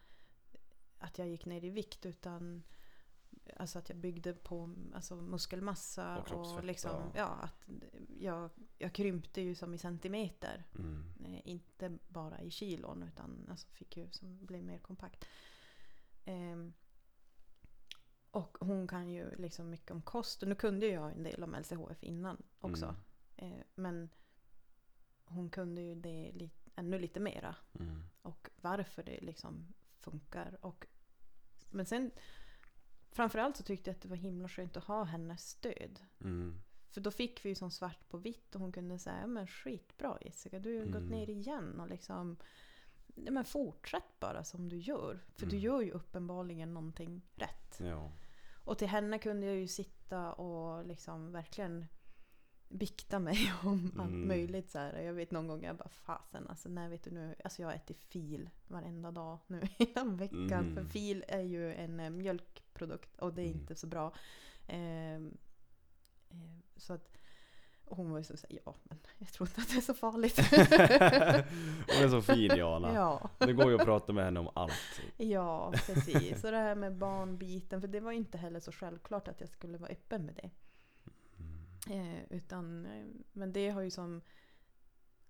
att jag gick ner i vikt utan alltså att jag byggde på alltså muskelmassa. Och kroppsfett, liksom, ja. att jag, jag krympte ju som i centimeter. Mm. Eh, inte bara i kilon utan alltså fick ju som blev mer kompakt. Ehm, och hon kan ju liksom mycket om kost. Och nu kunde jag en del om LCHF innan också. Mm. Eh, men hon kunde ju det li- ännu lite mera Mm. och varför det liksom funkar. Och, men sen framförallt så tyckte jag att det var himla skönt att ha hennes stöd. Mm. För då fick vi ju som svart på vitt och hon kunde säga men skitbra Jessica, du har gått Mm. ner igen och liksom men fortsätt bara som du gör. För du Mm. gör ju uppenbarligen någonting rätt. Ja. Och till henne kunde jag ju sitta och liksom verkligen bikta mig [laughs] om allt Mm. möjligt. Så här. Jag vet någon gång jag bara fasen alltså när vet du nu, alltså jag ätit fil varenda dag nu [laughs] hela veckan. Mm. För fil är ju en eh, mjölkprodukt och det är Mm. inte så bra. Ehm, eh, så att och hon var ju så såhär, ja men jag tror inte att det är så farligt. [laughs] Hon är så fin Jana. ja. Det går ju att prata med henne om allt. Ja, precis. Så det här med barnbiten, för det var inte heller så självklart att jag skulle vara öppen med det. Mm. Eh, utan, eh, men det har ju som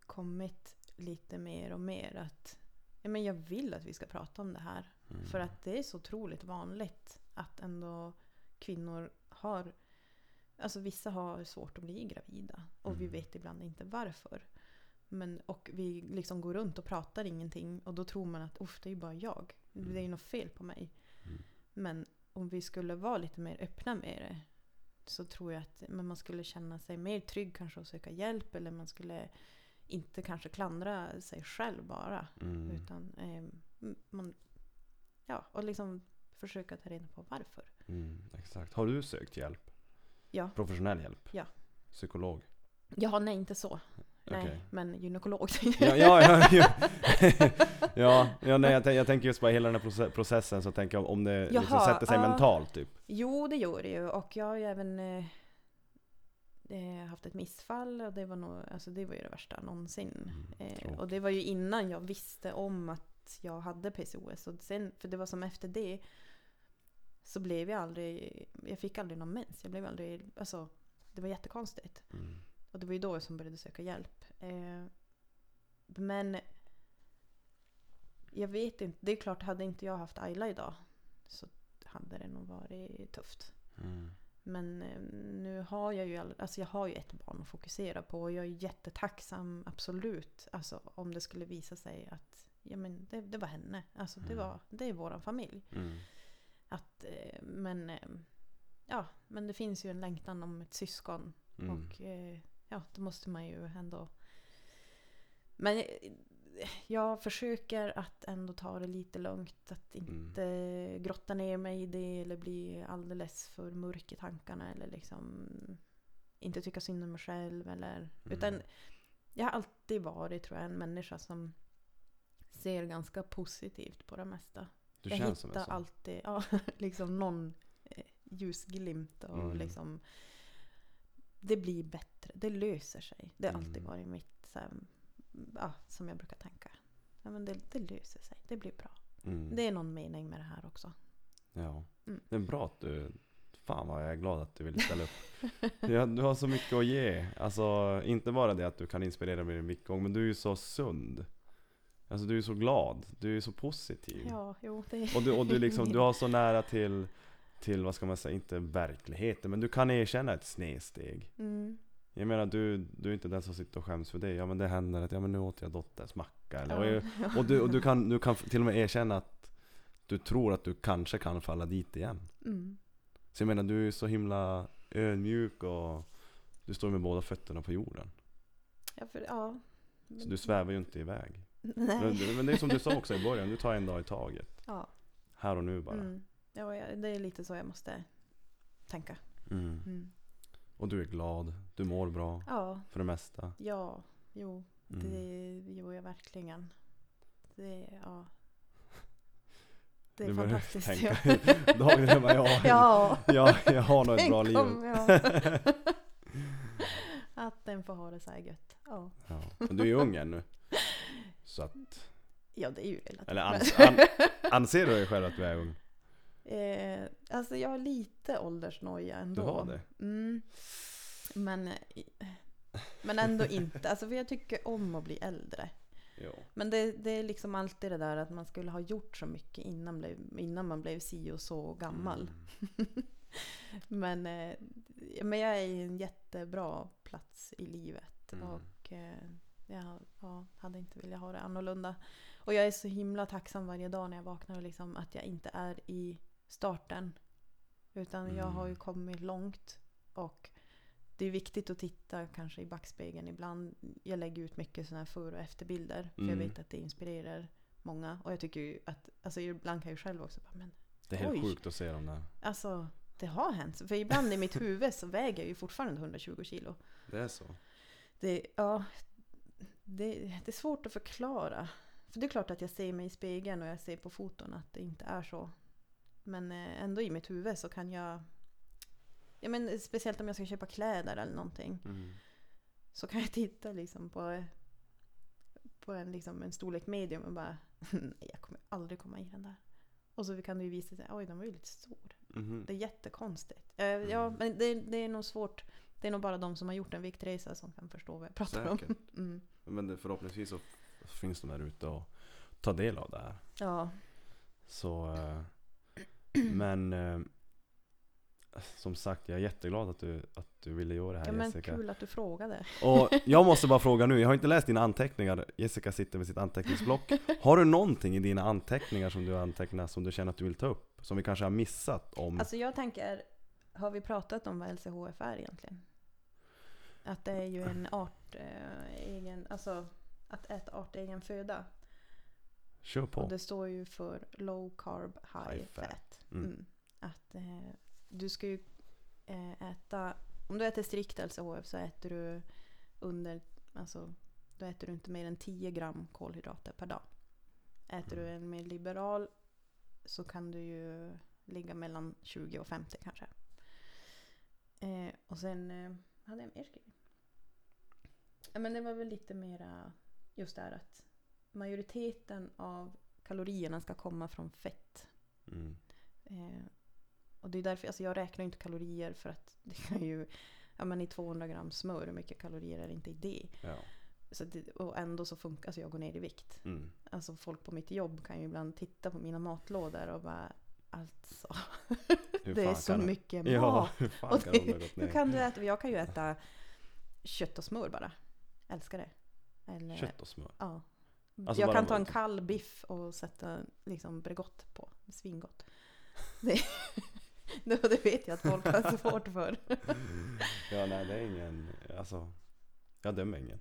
kommit lite mer och mer att ja, men jag vill att vi ska prata om det här. Mm. För att det är så otroligt vanligt att ändå kvinnor har Alltså vissa har svårt att bli gravida och vi Mm. vet ibland inte varför. Men, och vi liksom går runt och pratar ingenting och då tror man att Uff, det är ju bara jag. Det är ju Mm. något fel på mig. Mm. Men om vi skulle vara lite mer öppna med det så tror jag att men man skulle känna sig mer trygg kanske att söka hjälp eller man skulle inte kanske klandra sig själv bara. Mm. Utan eh, man, ja, och liksom försöka ta reda på varför. Mm. Exakt. Har du sökt hjälp? Ja. Professionell hjälp? Ja. Psykolog? Ja, nej inte så. Nej, Okej. men gynekolog. Ja, ja, ja, ja. ja, ja nej, jag, jag tänker just på hela den här proce- processen så tänker jag om det liksom Jaha, sätter sig ja. mentalt typ. Jo, det gör det ju. Och jag har ju även eh, eh, haft ett missfall och det var, nog, alltså det var ju det värsta någonsin. Mm, Eh, och det var ju innan jag visste om att jag hade PCOS. Och sen, för det var som efter det så blev jag aldrig, jag fick aldrig någon mens. Jag blev aldrig, alltså det var jättekonstigt. Mm. Och det var ju då jag som började söka hjälp. Eh, men jag vet inte, det är klart hade inte jag haft Ayla idag så hade det nog varit tufft. Mm. Men eh, nu har jag ju, all- alltså jag har ju ett barn att fokusera på och jag är jättetacksam, absolut. Alltså om det skulle visa sig att ja, men det, det var henne. Alltså det, Mm. var, det är våran familj. Mm. Att, eh, men, eh, ja, men det finns ju en längtan om ett syskon. Mm. Och eh, ja, då måste man ju ändå... Men jag försöker att ändå ta det lite lugnt. Att Mm. inte grotta ner mig i det eller bli alldeles för mörk i tankarna. Eller liksom inte tycka synd om mig själv. Eller, Mm. Utan jag har alltid varit tror jag en människa som ser ganska positivt på det mesta. Du jag känns som hittar sån. alltid ja, [laughs] liksom någon eh, ljusglimt och Mm. liksom det blir bättre, det löser sig. Det har alltid Mm. varit mitt, så här, ja, som jag brukar tänka. Ja, men det, det löser sig, det blir bra. Mm. Det är någon mening med det här också. Ja. Mm. Det är bra att du, fan vad jag är glad att du vill ställa upp. ja, du har så mycket att ge. Alltså inte bara det att du kan inspirera din mickgång, men du är ju så sund. Alltså du är så glad, du är så positiv. Ja, jo, det Och du, och du liksom, du har så nära till, till vad ska man säga, inte verkligheten, men du kan erkänna ett snedsteg. Mm. Jag menar du, du är inte den som sitter och skäms för det. Ja men det händer att, ja men nu åt jag dotterns macka. Eller, och, Ja. [laughs] och, du, och du, kan, du kan till och med erkänna att du tror att du kanske kan falla dit igen. Mm. Så jag menar du är så himla ödmjuk och du står med båda fötterna på jorden. Ja, för, ja. Så du svävar ju inte iväg. Men, Nej. men det är som du sa också i början, du tar en dag i taget. Ja. Här och nu bara. Mm. Ja, det är lite så jag måste tänka. Mm. Mm. Och du är glad, du mår bra Ja, för det mesta. ja, jo. Mm. Det gör jag verkligen. Det, ja. Det är Du fantastiskt. tänka, dagen ja, [laughs] [laughs] ja. ja, jag har nog ett bra liv. [laughs] Att den får ha det så här gött. Ja, Ja. Du är ju ung ännu. Så att, ja det är ju relativt. eller ans, [laughs] an, anser du dig själv att du är ung? eh, alltså jag har lite åldersnoja ändå. Du har det? Mm. Men, eh, men ändå inte. Alltså för jag tycker om att bli äldre. Jo. Men det, det är liksom alltid det där att man skulle ha gjort så mycket innan, blev, innan man blev si och så gammal. Mm. [laughs] Men, eh, men jag är i en jättebra plats i livet. Mm. Och eh, jag ja, hade inte velat ha det annorlunda. Och jag är så himla tacksam varje dag när jag vaknar och liksom att jag inte är i starten. Utan jag har ju Mm. kommit långt. Och det är viktigt att titta kanske i backspegeln ibland. Jag lägger ut mycket sådana här före och efterbilder. För jag Mm. vet att det inspirerar många. Och jag tycker ju att, alltså ibland kan jag ju själv också bara, men Det är helt Oj. sjukt att se dem där. Alltså, det har hänt. För ibland i mitt [laughs] huvud så väger jag ju fortfarande 120 kilo. Det är så. Det, ja, det, det är svårt att förklara. För det är klart att jag ser mig i spegeln och jag ser på foton att det inte är så. Men eh, ändå i mitt huvud så kan jag... Ja, men speciellt om jag ska köpa kläder eller någonting. Mm. Så kan jag [laughs] titta liksom på, på en, liksom en storlek medium och bara [laughs] nej jag kommer aldrig komma i den där. Och så kan det ju visa sig, oj den var ju lite stor. Mhm. Det är jättekonstigt. Ja, Mm. men det, det är nog svårt. Det är nog bara de som har gjort en viktresa som kan förstå vad jag pratar om. Säkert. [laughs] Mm. Men det, förhoppningsvis så finns de där ute och tar del av det här. Ja. Så, eh, [clears throat] men eh, som sagt, jag är jätteglad att du, att du ville göra det här ja, men Jessica. kul att du frågade. [laughs] Och jag måste bara fråga nu, jag har inte läst dina anteckningar. Jessica sitter med sitt anteckningsblock. [laughs] Har du någonting i dina anteckningar som du har antecknat som du känner att du vill ta upp? Som vi kanske har missat om? Alltså jag tänker, har vi pratat om vad LCHF är egentligen? Att det är ju en art eh, egen, alltså att äta artegen föda. Kör på. Och det står ju för low carb high, High fat. fat. Mm. Mm. Att eh, du ska ju eh, äta, om du äter strikt LCHF så äter du under, alltså då äter du inte mer än 10 gram kolhydrater per dag. Äter du Mm. en mer liberal så kan du ju ligga mellan 20 och 50 kanske. Eh, och sen eh, hade jag mer skrivit. Ja, men det var väl lite mera just det här att majoriteten av kalorierna ska komma från fett. Mm. Eh, och det är därför, alltså jag räknar inte kalorier för att det kan ju, ja men i 200 gram smör, hur mycket kalorier är det inte i det? Ja. Så det, och ändå så funkar, alltså jag går ner i vikt. Mm. Alltså folk på mitt jobb kan ju ibland titta på mina matlådor och bara alltså, det är så mycket Ja, mat. hur fan Och det- Hur kan du äta? Jag kan ju äta kött och smör bara. Älskar det. Eller, Kött och smör. Ja. Alltså jag kan ta en vad- kall biff och sätta liksom Bregott på. Svingott. [laughs] Det, [laughs] det, vet jag att folk har svårt för. Ja, nej det är ingen, alltså, jag dömer ingen.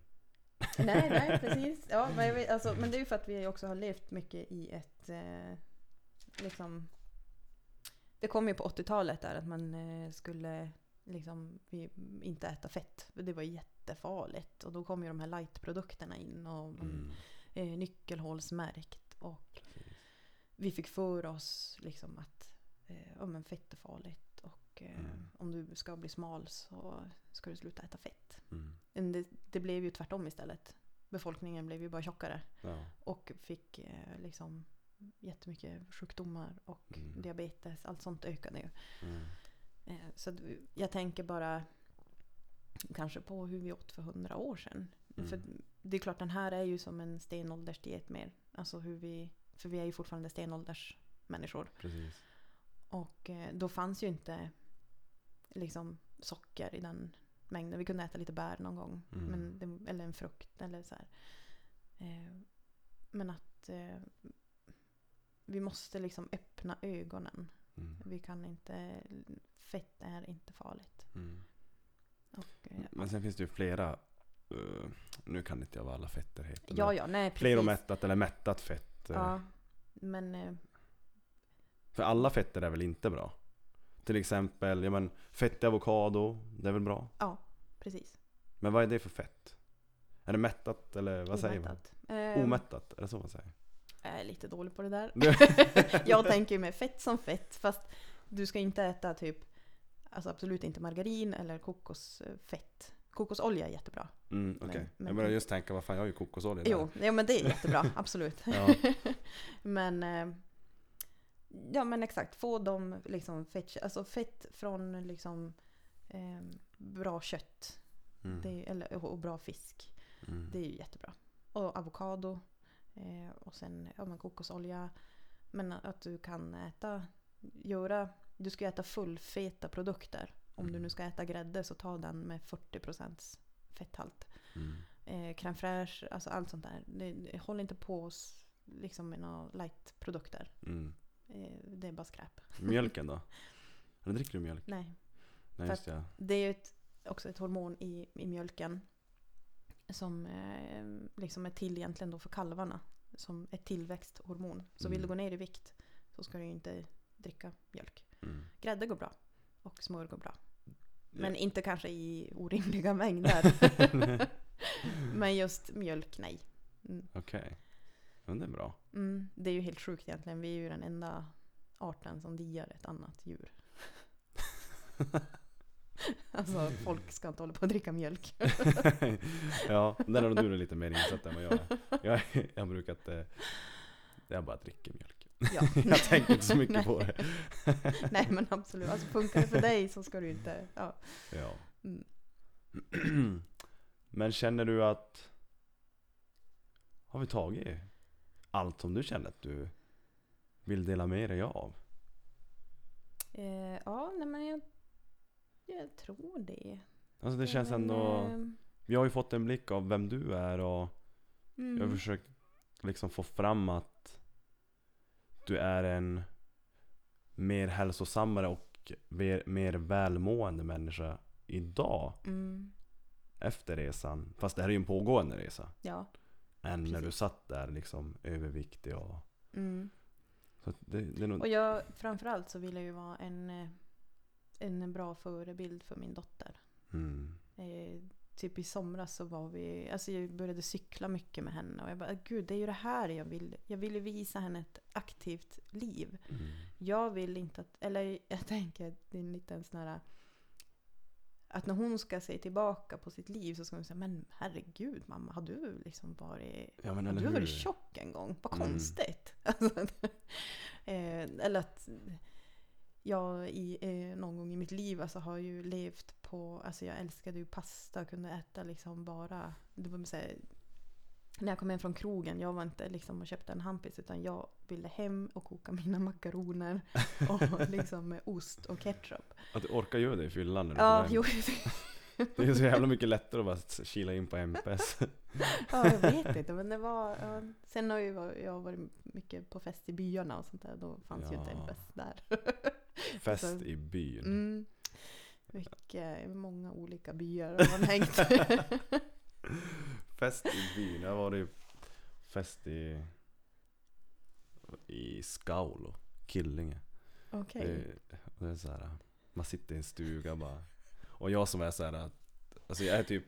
Nej, nej [laughs] precis. Ja, men, vet, alltså, men det är ju för att vi också har levt mycket i ett... Eh, liksom, det kom ju på 80-talet där att man eh, skulle liksom, vi, inte äta fett. Det var jättefarligt. Och då kom ju de här light-produkterna in och Mm. eh, nyckelhålsmärkt. Och Precis. vi fick för oss liksom att eh, ja, men fett är farligt. Och eh, Mm. om du ska bli smal så ska du sluta äta fett. Mm. Men det, det blev ju tvärtom istället. Befolkningen blev ju bara tjockare. Ja. Och fick eh, liksom jättemycket sjukdomar och Mm. diabetes. Allt sånt ökade ju. Eh, så jag tänker bara kanske på hur vi åt för hundra år sedan. Mm. För det är klart den här är ju som en stenåldersdiet mer. Alltså hur vi, för vi är ju fortfarande stenåldersmänniskor. Precis. Och eh, då fanns ju inte liksom socker i den mängden. Vi kunde äta lite bär någon gång. Mm. Men det, eller en frukt eller så här. Eh, men att vi måste liksom öppna ögonen. Mm. Vi kan inte, fett är inte farligt. Mm. Och, eh, Men sen finns det ju flera, eh, nu kan inte jag vad alla fetter heter. ja, ja, nej. Fleromättat eller mättat fett. eh, Ja, men eh, För alla fetter är väl inte bra? Till exempel, ja men fett i avokado, det är väl bra? ja, precis. Men vad är det för fett? Är det mättat eller vad säger man? Omättat. Eh, Omättat, är det så man säger? Jag är lite dålig på det där. [laughs] jag tänker ju med fett som fett. Fast du ska inte äta typ, alltså absolut inte margarin eller kokosfett. Kokosolja är jättebra. Mm, okej. Men- men- Jag började just tänka, vad fan jag har ju kokosolja där. Jo, ja, men det är jättebra, [laughs] absolut. [laughs] Men, eh, ja men exakt, få dem liksom fett, alltså fett från liksom eh, bra kött. Mm. Är, eller, och bra fisk. Mm. Det är ju jättebra. Och avokado. Eh, och sen ja, men kokosolja. Men att du kan äta, göra, du ska äta fullfeta produkter. Om du Mm. nu ska äta grädde så ta den med 40% fetthalt. Mm. Eh, crème fraîche, alltså allt sånt där. Det, håll inte på liksom med några light-produkter. Mm. Eh, det är bara skräp. Mjölken då? Eller dricker du mjölk? Nej. Nej just det, ja. Det är ju ett, också ett hormon i, i mjölken. Som eh, liksom är till egentligen då för kalvarna. Som ett tillväxthormon. Så vill Mm. du gå ner i vikt så ska du ju inte dricka mjölk. Mm. Grädde går bra. Och smör går bra. Men inte kanske i orimliga mängder. [laughs] Men just mjölk, nej. Mm. Okej. Men det är bra. Mm, det är ju helt sjukt egentligen. Vi är ju den enda arten som diar ett annat djur. [laughs] alltså folk ska inte hålla på att dricka mjölk. [laughs] ja, där har du lite mer insatt än vad jag är. Jag, jag brukar inte... Jag bara dricker mjölk. Ja. [laughs] jag tänker inte så mycket på det. [laughs] Nej men absolut, alltså funkar det för dig så ska du inte... Ja. Ja. Mm. [clears throat] Men känner du att... Har vi tagit allt som du känner att du vill dela med dig av? Eh, ja, nej men jag, jag tror det. Alltså det känns men, ändå... eh, Vi har ju fått en blick av vem du är och mm, jag har försökt liksom få fram att du är en mer hälsosammare och mer, mer välmående människa idag mm, efter resan. Fast det här är ju en pågående resa. ja. Än när du Precis. satt där liksom överviktig och... Mm. Så det, det är nog... Och jag, framförallt så vill jag ju vara en, eh, en bra förebild för min dotter. Mm. Eh, typ i somras så var vi, alltså jag började cykla mycket med henne och jag bara, gud det är ju det här jag vill. Jag vill visa henne ett aktivt liv. Mm. Jag vill inte att, eller jag tänker, det är en liten sån här att när hon ska se tillbaka på sitt liv så ska hon säga men herregud mamma, har du liksom varit, Ja har du varit tjock en gång? Vad Mm. konstigt. [laughs] Alltså, eh, eller att jag i, eh, någon gång i mitt liv alltså, har ju levt på, alltså jag älskade ju pasta, kunde äta liksom bara, det var här, när jag kom hem från krogen, jag var inte liksom och köpte en hampis utan jag ville hem och koka mina makaroner [laughs] och liksom med ost och ketchup. Att du orkar göra det i fyllan när du Ja, jo. [laughs] Det är så jävla mycket lättare att bara kila in på MPS. Ja, jag vet inte. Men det var... Ja. Sen har var- jag varit mycket på fest i byarna och sånt där. Då fanns ju inte Ja. MPS där. [laughs] Fest Så- i byn. Mm. Mycket, många olika byar har man hängt. [laughs] Fest i byn. Jag var det fest i i Skaulo, Killinge. Okej. Det, det är så här, man sitter i en stuga bara. Och jag som är så här, att- alltså jag är typ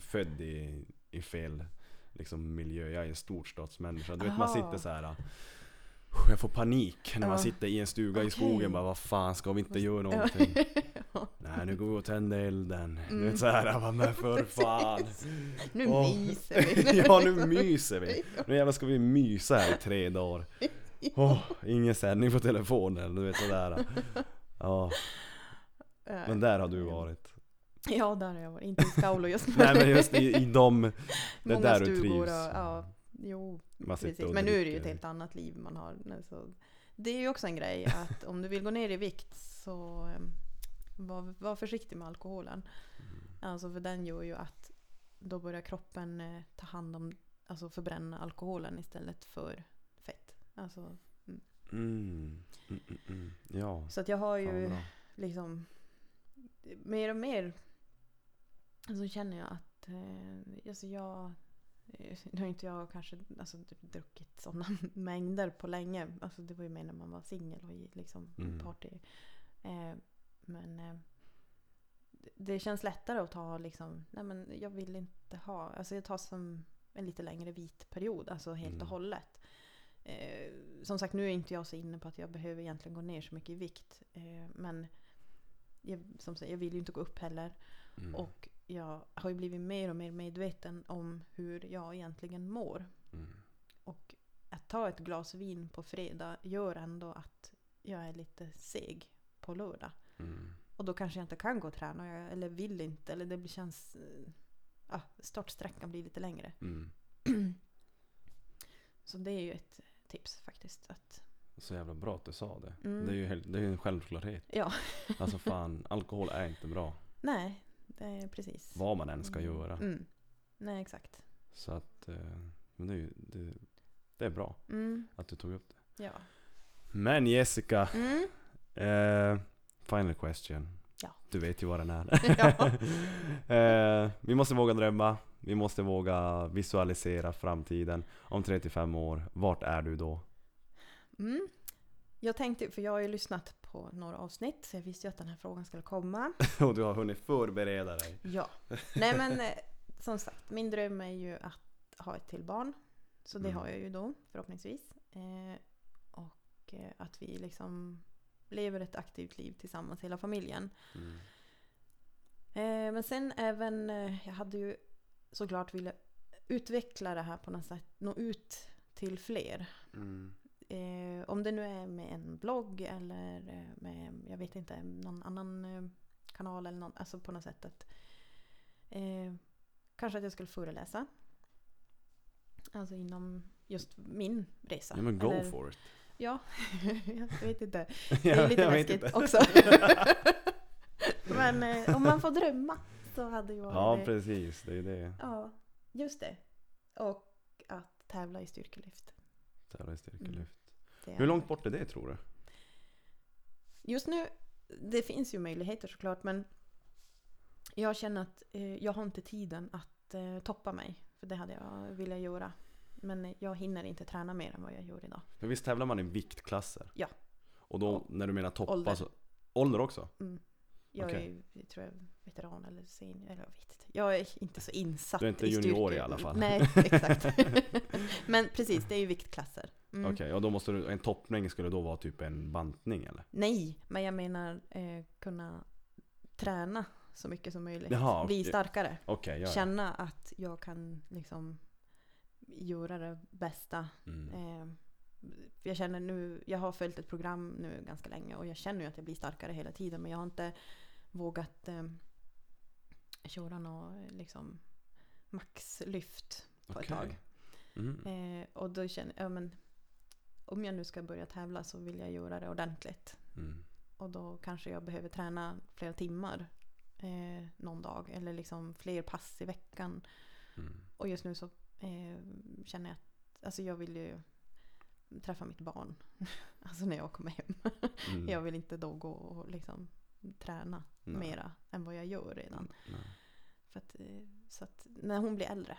född i, i fel liksom, miljö. Jag är en storstadsmänniska. Du vet man sitter så här. Jag får panik när man Ja. sitter i en stuga i Okej. skogen. Bara, vad fan ska vi inte göra någonting? [laughs] Ja. Nej nu går vi och tänder elden. Du Mm. vet så här, jag bara, men för [laughs] fan. Nu Åh. myser vi. [laughs] ja nu myser vi. Nu jävlar ska vi mysa här i tre dagar. Åh, ingen sändning på telefonen, du vet sådär. Ja, men där har du varit. Ja, där har jag varit. Inte i Skaulo just nu. Nej men just i, i de, det Många där du trivs. och, ja, jo, Man precis. Men nu är det ju ett helt annat liv man har. Så det är ju också en grej att om du vill gå ner i vikt så um, var, var försiktig med alkoholen. Mm. Alltså för den gör ju att då börjar kroppen eh, ta hand om, alltså förbränna alkoholen istället för fett. Alltså, Mm. Mm, mm, mm. Ja, så att jag har ju bra. liksom mer och mer så känner jag att eh, alltså jag nu har inte jag kanske alltså, druckit sådana [laughs] mängder på länge. Alltså, det var ju mer när man var singel och i liksom, Mm. party. Eh, men eh, det känns lättare att ta liksom, nej men jag vill inte ha, alltså jag tar som en lite längre vit period, alltså helt Mm. och hållet. Eh, som sagt, nu är inte jag så inne på att jag behöver egentligen gå ner så mycket i vikt. Eh, men jag, som sagt, jag vill ju inte gå upp heller. Mm. Och jag har ju blivit mer och mer medveten om hur jag egentligen mår. Mm. Och att ta ett glas vin på fredag gör ändå att jag är lite seg på lördag. Mm. Och då kanske jag inte kan gå och träna jag- eller vill inte. Eller det känns... Ja, startsträckan blir lite längre. Mm. [clears throat] Så det är ju ett tips faktiskt. Att, Så jävla bra att du sa det. Mm. Det är ju helt, det är en självklarhet. ja, Alltså fan, alkohol är inte bra. nej, det är precis. Vad man än ska Mm. göra. Mm. Nej, exakt. Så att, eh, men det är det, det är bra Mm. att du tog upp det. Ja. Men Jessica, Mm. eh, final question. Ja. Du vet ju vad den är. [laughs] [laughs] Eh, vi måste våga drömma. Vi måste våga visualisera framtiden. Om 35 år, vart är du då? Mm. Jag tänkte, för jag har ju lyssnat på några avsnitt så jag visste ju att den här frågan skulle komma. [laughs] Och du har hunnit förbereda dig. Ja. Nej men eh, som sagt, min dröm är ju att ha ett till barn. Så det Mm. har jag ju då förhoppningsvis. Eh, och eh, att vi liksom lever ett aktivt liv tillsammans hela familjen. Mm. Eh, men sen även, eh, jag hade ju såklart velat utveckla det här på något sätt, nå ut till fler. Mm. Eh, om det nu är med en blogg eller eh, med, jag vet inte, någon annan eh, kanal eller någon, alltså på något sätt att eh, kanske att jag skulle föreläsa. Alltså inom just min resa. Ja men go Eller- for it. Ja, [laughs] jag vet inte. [laughs] Det är Jag lite läskigt också. Men eh, om man får drömma så hade varit Ja det. precis, det är det. Ja, just det. Och att tävla i styrkelyft. Tävla i styrkelyft. Är Hur långt bort är det tror du? Just nu, det finns ju möjligheter såklart men jag känner att eh, jag har inte tiden att eh, toppa mig. För det hade jag velat göra. Men jag hinner inte träna mer än vad jag gör idag. För visst tävlar man i viktklasser? Ja. Och då Och när du menar toppa ålder. så... Ålder också? Mm. Jag Okej. är jag tror jag, veteran eller senior. Eller jag vet inte. Jag är inte så insatt Du är inte i junior styrke. i alla fall. Nej, [laughs] exakt. [laughs] men precis, det är ju viktklasser. Mm. Okej, och då måste du... En toppning skulle då vara typ en bantning eller? Nej, men jag menar eh, kunna träna så mycket som möjligt. Jaha, Bli starkare. Okej, ja. Känna att jag kan liksom göra det bästa. Mm. Eh, jag känner nu, jag har följt ett program nu ganska länge och jag känner ju att jag blir starkare hela tiden men jag har inte vågat eh, köra något liksom maxlyft på ett Okej. tag. Mm. Eh, och då känner jag, ja, men om jag nu ska börja tävla så vill jag göra det ordentligt. Mm. Och då kanske jag behöver träna flera timmar eh, någon dag. Eller liksom fler pass i veckan. Mm. Och just nu så eh, känner jag att alltså jag vill ju träffa mitt barn. [laughs] alltså när jag kommer hem. Mm. Jag vill inte då gå och liksom träna Nej. mera än vad jag gör redan. Nej. För att, eh, så att när hon blir äldre.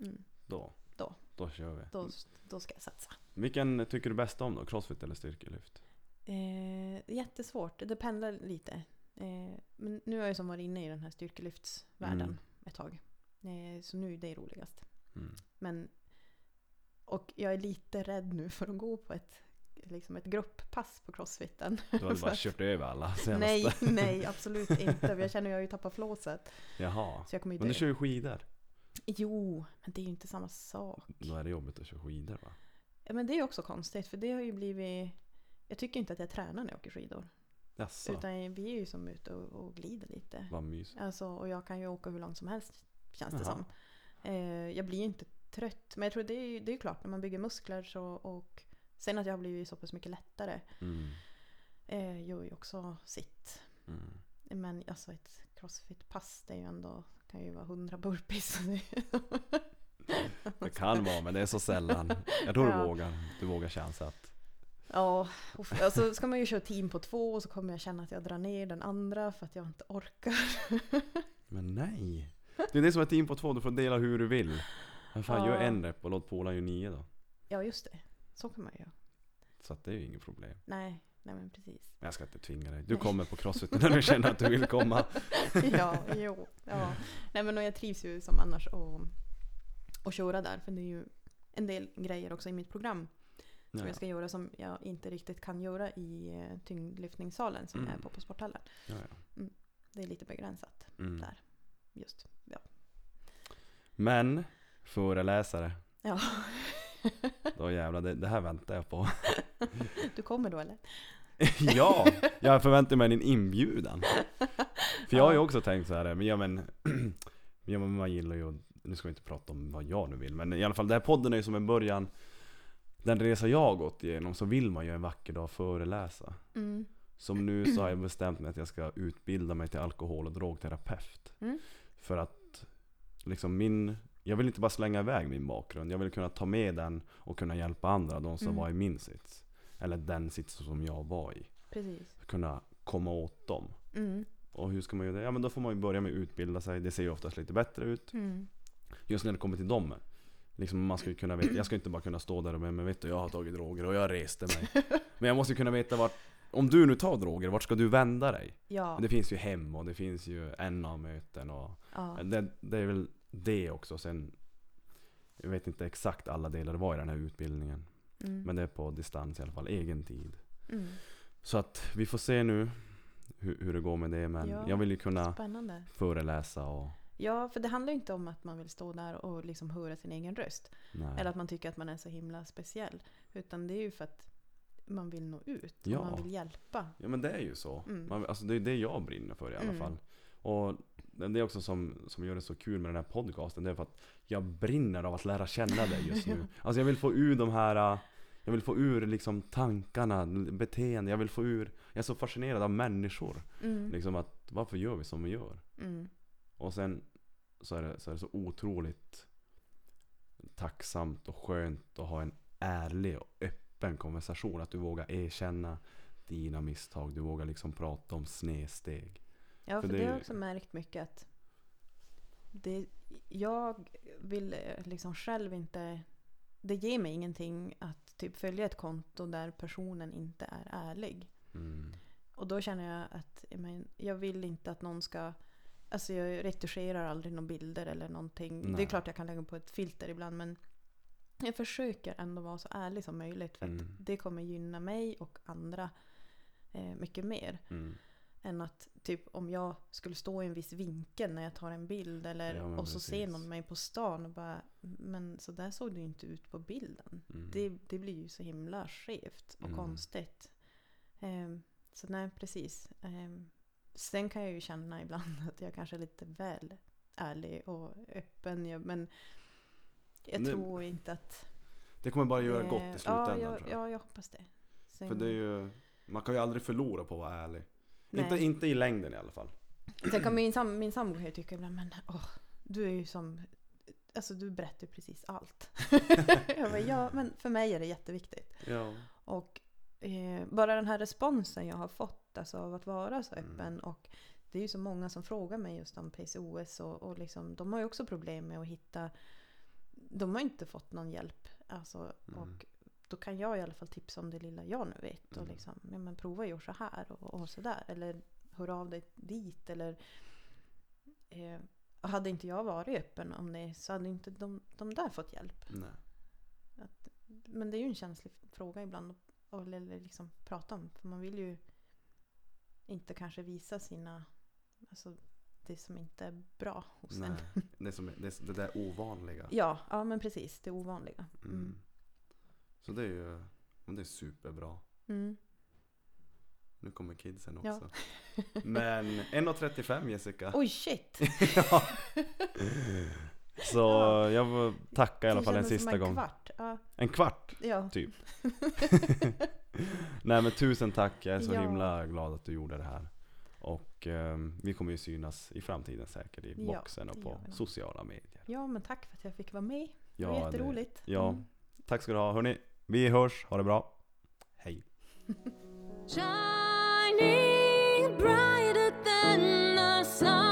Mm, Då. Då. Då kör vi. då, då ska jag satsa. Vilken tycker du bäst om då? Crossfit eller styrkelyft? Eh, jättesvårt, det pendlar lite. Eh, men nu har jag som varit inne i den här styrkelyftsvärlden Mm. ett tag. Eh, så nu är det roligast. Mm. Men, och jag är lite rädd nu för att gå på ett, liksom ett grupppass på crossfiten. Du hade bara [laughs] kört över alla senaste. nej, [laughs] nej absolut inte. Jag känner att jag har ju tappat flåset. Jaha. Så jag kommer ju Men du kör ju skidor. Jo, men det är ju inte samma sak. Då är det jobbigt att köra skidor va? Ja, men det är också konstigt för det har ju blivit... Jag tycker inte att jag tränar när jag åker skidor. Jaså? Utan vi är ju som ute och, och glider lite. Vad mysigt. Alltså, och jag kan ju åka hur långt som helst känns det Jaha. som. Eh, jag blir ju inte trött. Men jag tror det är, det är klart när man bygger muskler så och sen att jag har blivit så pass mycket lättare Mm. eh, gör ju också sitt. Mm. Men alltså ett crossfit-pass det är ju ändå kan ju vara 100 burpees. Det kan vara men det är så sällan. Jag tror Ja. du vågar. Du vågar chansa att... Ja, och f- alltså ska man ju köra team på två och så kommer jag känna att jag drar ner den andra för att jag inte orkar. Men nej. Det är det som är team på två. Du får dela hur du vill. Men fan, Ja. gör en rep och låt polaren göra nio då. Ja, just det. Så kan man ju göra. Så att det är ju inget problem. Nej, nej men precis. Jag ska inte tvinga dig. Du Nej. kommer på crossfit när du känner att du vill komma. [laughs] ja, jo. Ja. Nej men och jag trivs ju som annars och, och köra där. För det är ju en del grejer också i mitt program som Ja. jag ska göra som jag inte riktigt kan göra i eh, tyngdlyftningssalen som jag är Mm. på på sporthallen. Ja, ja. Det är lite begränsat Mm. där. Just, ja. Men, föreläsare. ja. Då jävlar, det, det här väntar jag på. [laughs] Du kommer då eller? [laughs] ja, jag förväntar mig en inbjudan. För jag har ju också tänkt så här, men ja men, [clears throat] ja, men man gillar ju, nu ska vi inte prata om vad jag nu vill, men i alla fall den här podden är ju som en början. Den resa jag har gått igenom så vill man ju en vacker dag föreläsa. Mm. Som nu så har jag [clears throat] bestämt mig att jag ska utbilda mig till alkohol och drogterapeut. Mm. För att liksom min, jag vill inte bara slänga iväg min bakgrund. Jag vill kunna ta med den och kunna hjälpa andra, de som Mm. var i min sits. Eller den sits som jag var i. Precis. Kunna komma åt dem. Mm. Och hur ska man göra det? Ja men då får man ju börja med att utbilda sig. Det ser ju oftast lite bättre ut. Mm. Just när det kommer till dem. Liksom man ska kunna veta, jag ska inte bara kunna stå där och men vet du, jag har tagit droger och jag reste mig. [laughs] Men jag måste ju kunna veta vart, om du nu tar droger, vart ska du vända dig? Ja. Det finns ju hem och det finns ju NA-möten och ja. det, det är väl det också. Sen, jag vet inte exakt alla delar det var i den här utbildningen. Mm. Men det är på distans i alla fall, egen tid. Mm. Så att vi får se nu hur, hur det går med det. Men Ja. jag vill ju kunna Spännande. föreläsa och Ja, för det handlar ju inte om att man vill stå där och liksom höra sin egen röst. nej. Eller att man tycker att man är så himla speciell. Utan det är ju för att man vill nå ut. Ja. Och man vill hjälpa. Ja men det är ju så. Mm. Man, alltså det är det jag brinner för i alla Mm. fall. Och det är också som, som gör det så kul med den här podcasten. Det är för att jag brinner av att lära känna dig just nu. [laughs] Alltså jag vill få ur de här äh, jag vill få ur liksom tankarna, beteenden. Jag vill få ur Jag är så fascinerad av människor. Mm. Liksom att varför gör vi som vi gör? Mm. Och sen så är det så, är det så otroligt tacksamt och skönt att ha en ärlig och öppen konversation. Att du vågar erkänna dina misstag. Du vågar liksom prata om snedsteg. Ja, För för, det det har jag också märkt mycket att det, jag vill eh, liksom själv inte... Det ger mig ingenting att typ följa ett konto där personen inte är ärlig. Mm. Och då känner jag att jag, men, jag vill inte att någon ska... Alltså jag retuscherar aldrig några bilder eller någonting. Det Nej. är klart jag kan lägga på ett filter ibland men jag försöker ändå vara så ärlig som möjligt för att Mm. det kommer gynna mig och andra eh, mycket mer. Mm. Än att typ om jag skulle stå i en viss vinkel när jag tar en bild eller, Ja, och så ser precis. någon mig på stan och bara Men så där såg du inte ut på bilden. Mm. Det, det blir ju så himla skevt och Mm. konstigt. Ehm, så nej, precis. Ehm, sen kan jag ju känna [laughs] ibland att jag kanske är lite väl ärlig och öppen. Jag- Men jag Det- tror inte att... Det kommer bara göra eh, gott i slutändan ja, jag, jag. ja, jag hoppas det. Sen, För det är ju, man kan ju aldrig förlora på att vara ärlig. Nej. Inte, inte i längden i alla fall. Sen kan min, sam, min sambo kan tycka ibland, men åh, du är ju som, alltså du berättar ju precis allt. [laughs] jag bara, ja, men för mig är det jätteviktigt. Ja. Och eh, bara den här responsen jag har fått alltså, av att vara så Mm. öppen och det är ju så många som frågar mig just om PCOS och, och liksom, de har ju också problem med att hitta de har inte fått någon hjälp. Alltså, Mm. Och då kan jag i alla fall tipsa om det lilla jag nu vet. Och Mm. liksom, ja, men prova att göra så här och, och så där. Eller hör av dig dit. Eller, eh, hade inte jag varit öppen om det så hade inte de, de där fått hjälp. Att, men det är ju en känslig fråga ibland att eller liksom prata om. För man vill ju inte kanske visa sina, alltså det som inte är bra hos en. Nej. Det, som, är- det, det där ovanliga. Ja, ja men precis. Det ovanliga. Mm. Så det är ju men det är superbra. Mm. Nu kommer kidsen Ja. också. Men 1.35 Jessica. Oj shit! [laughs] ja. Så jag får tacka i alla Det fall en sista en gång. Kvart. Ja, En kvart ja. typ. [laughs] Nej men tusen tack, jag är så Ja. himla glad att du gjorde det här. Och ehm, vi kommer ju synas i framtiden säkert i Ja, boxen och det på sociala medier. ja, men tack för att jag fick vara med. Det Ja, var det- jätteroligt. ja. Mm. Tack ska du ha. Hörni, vi hörs. Ha det bra. Hej. shining brighter than the sun.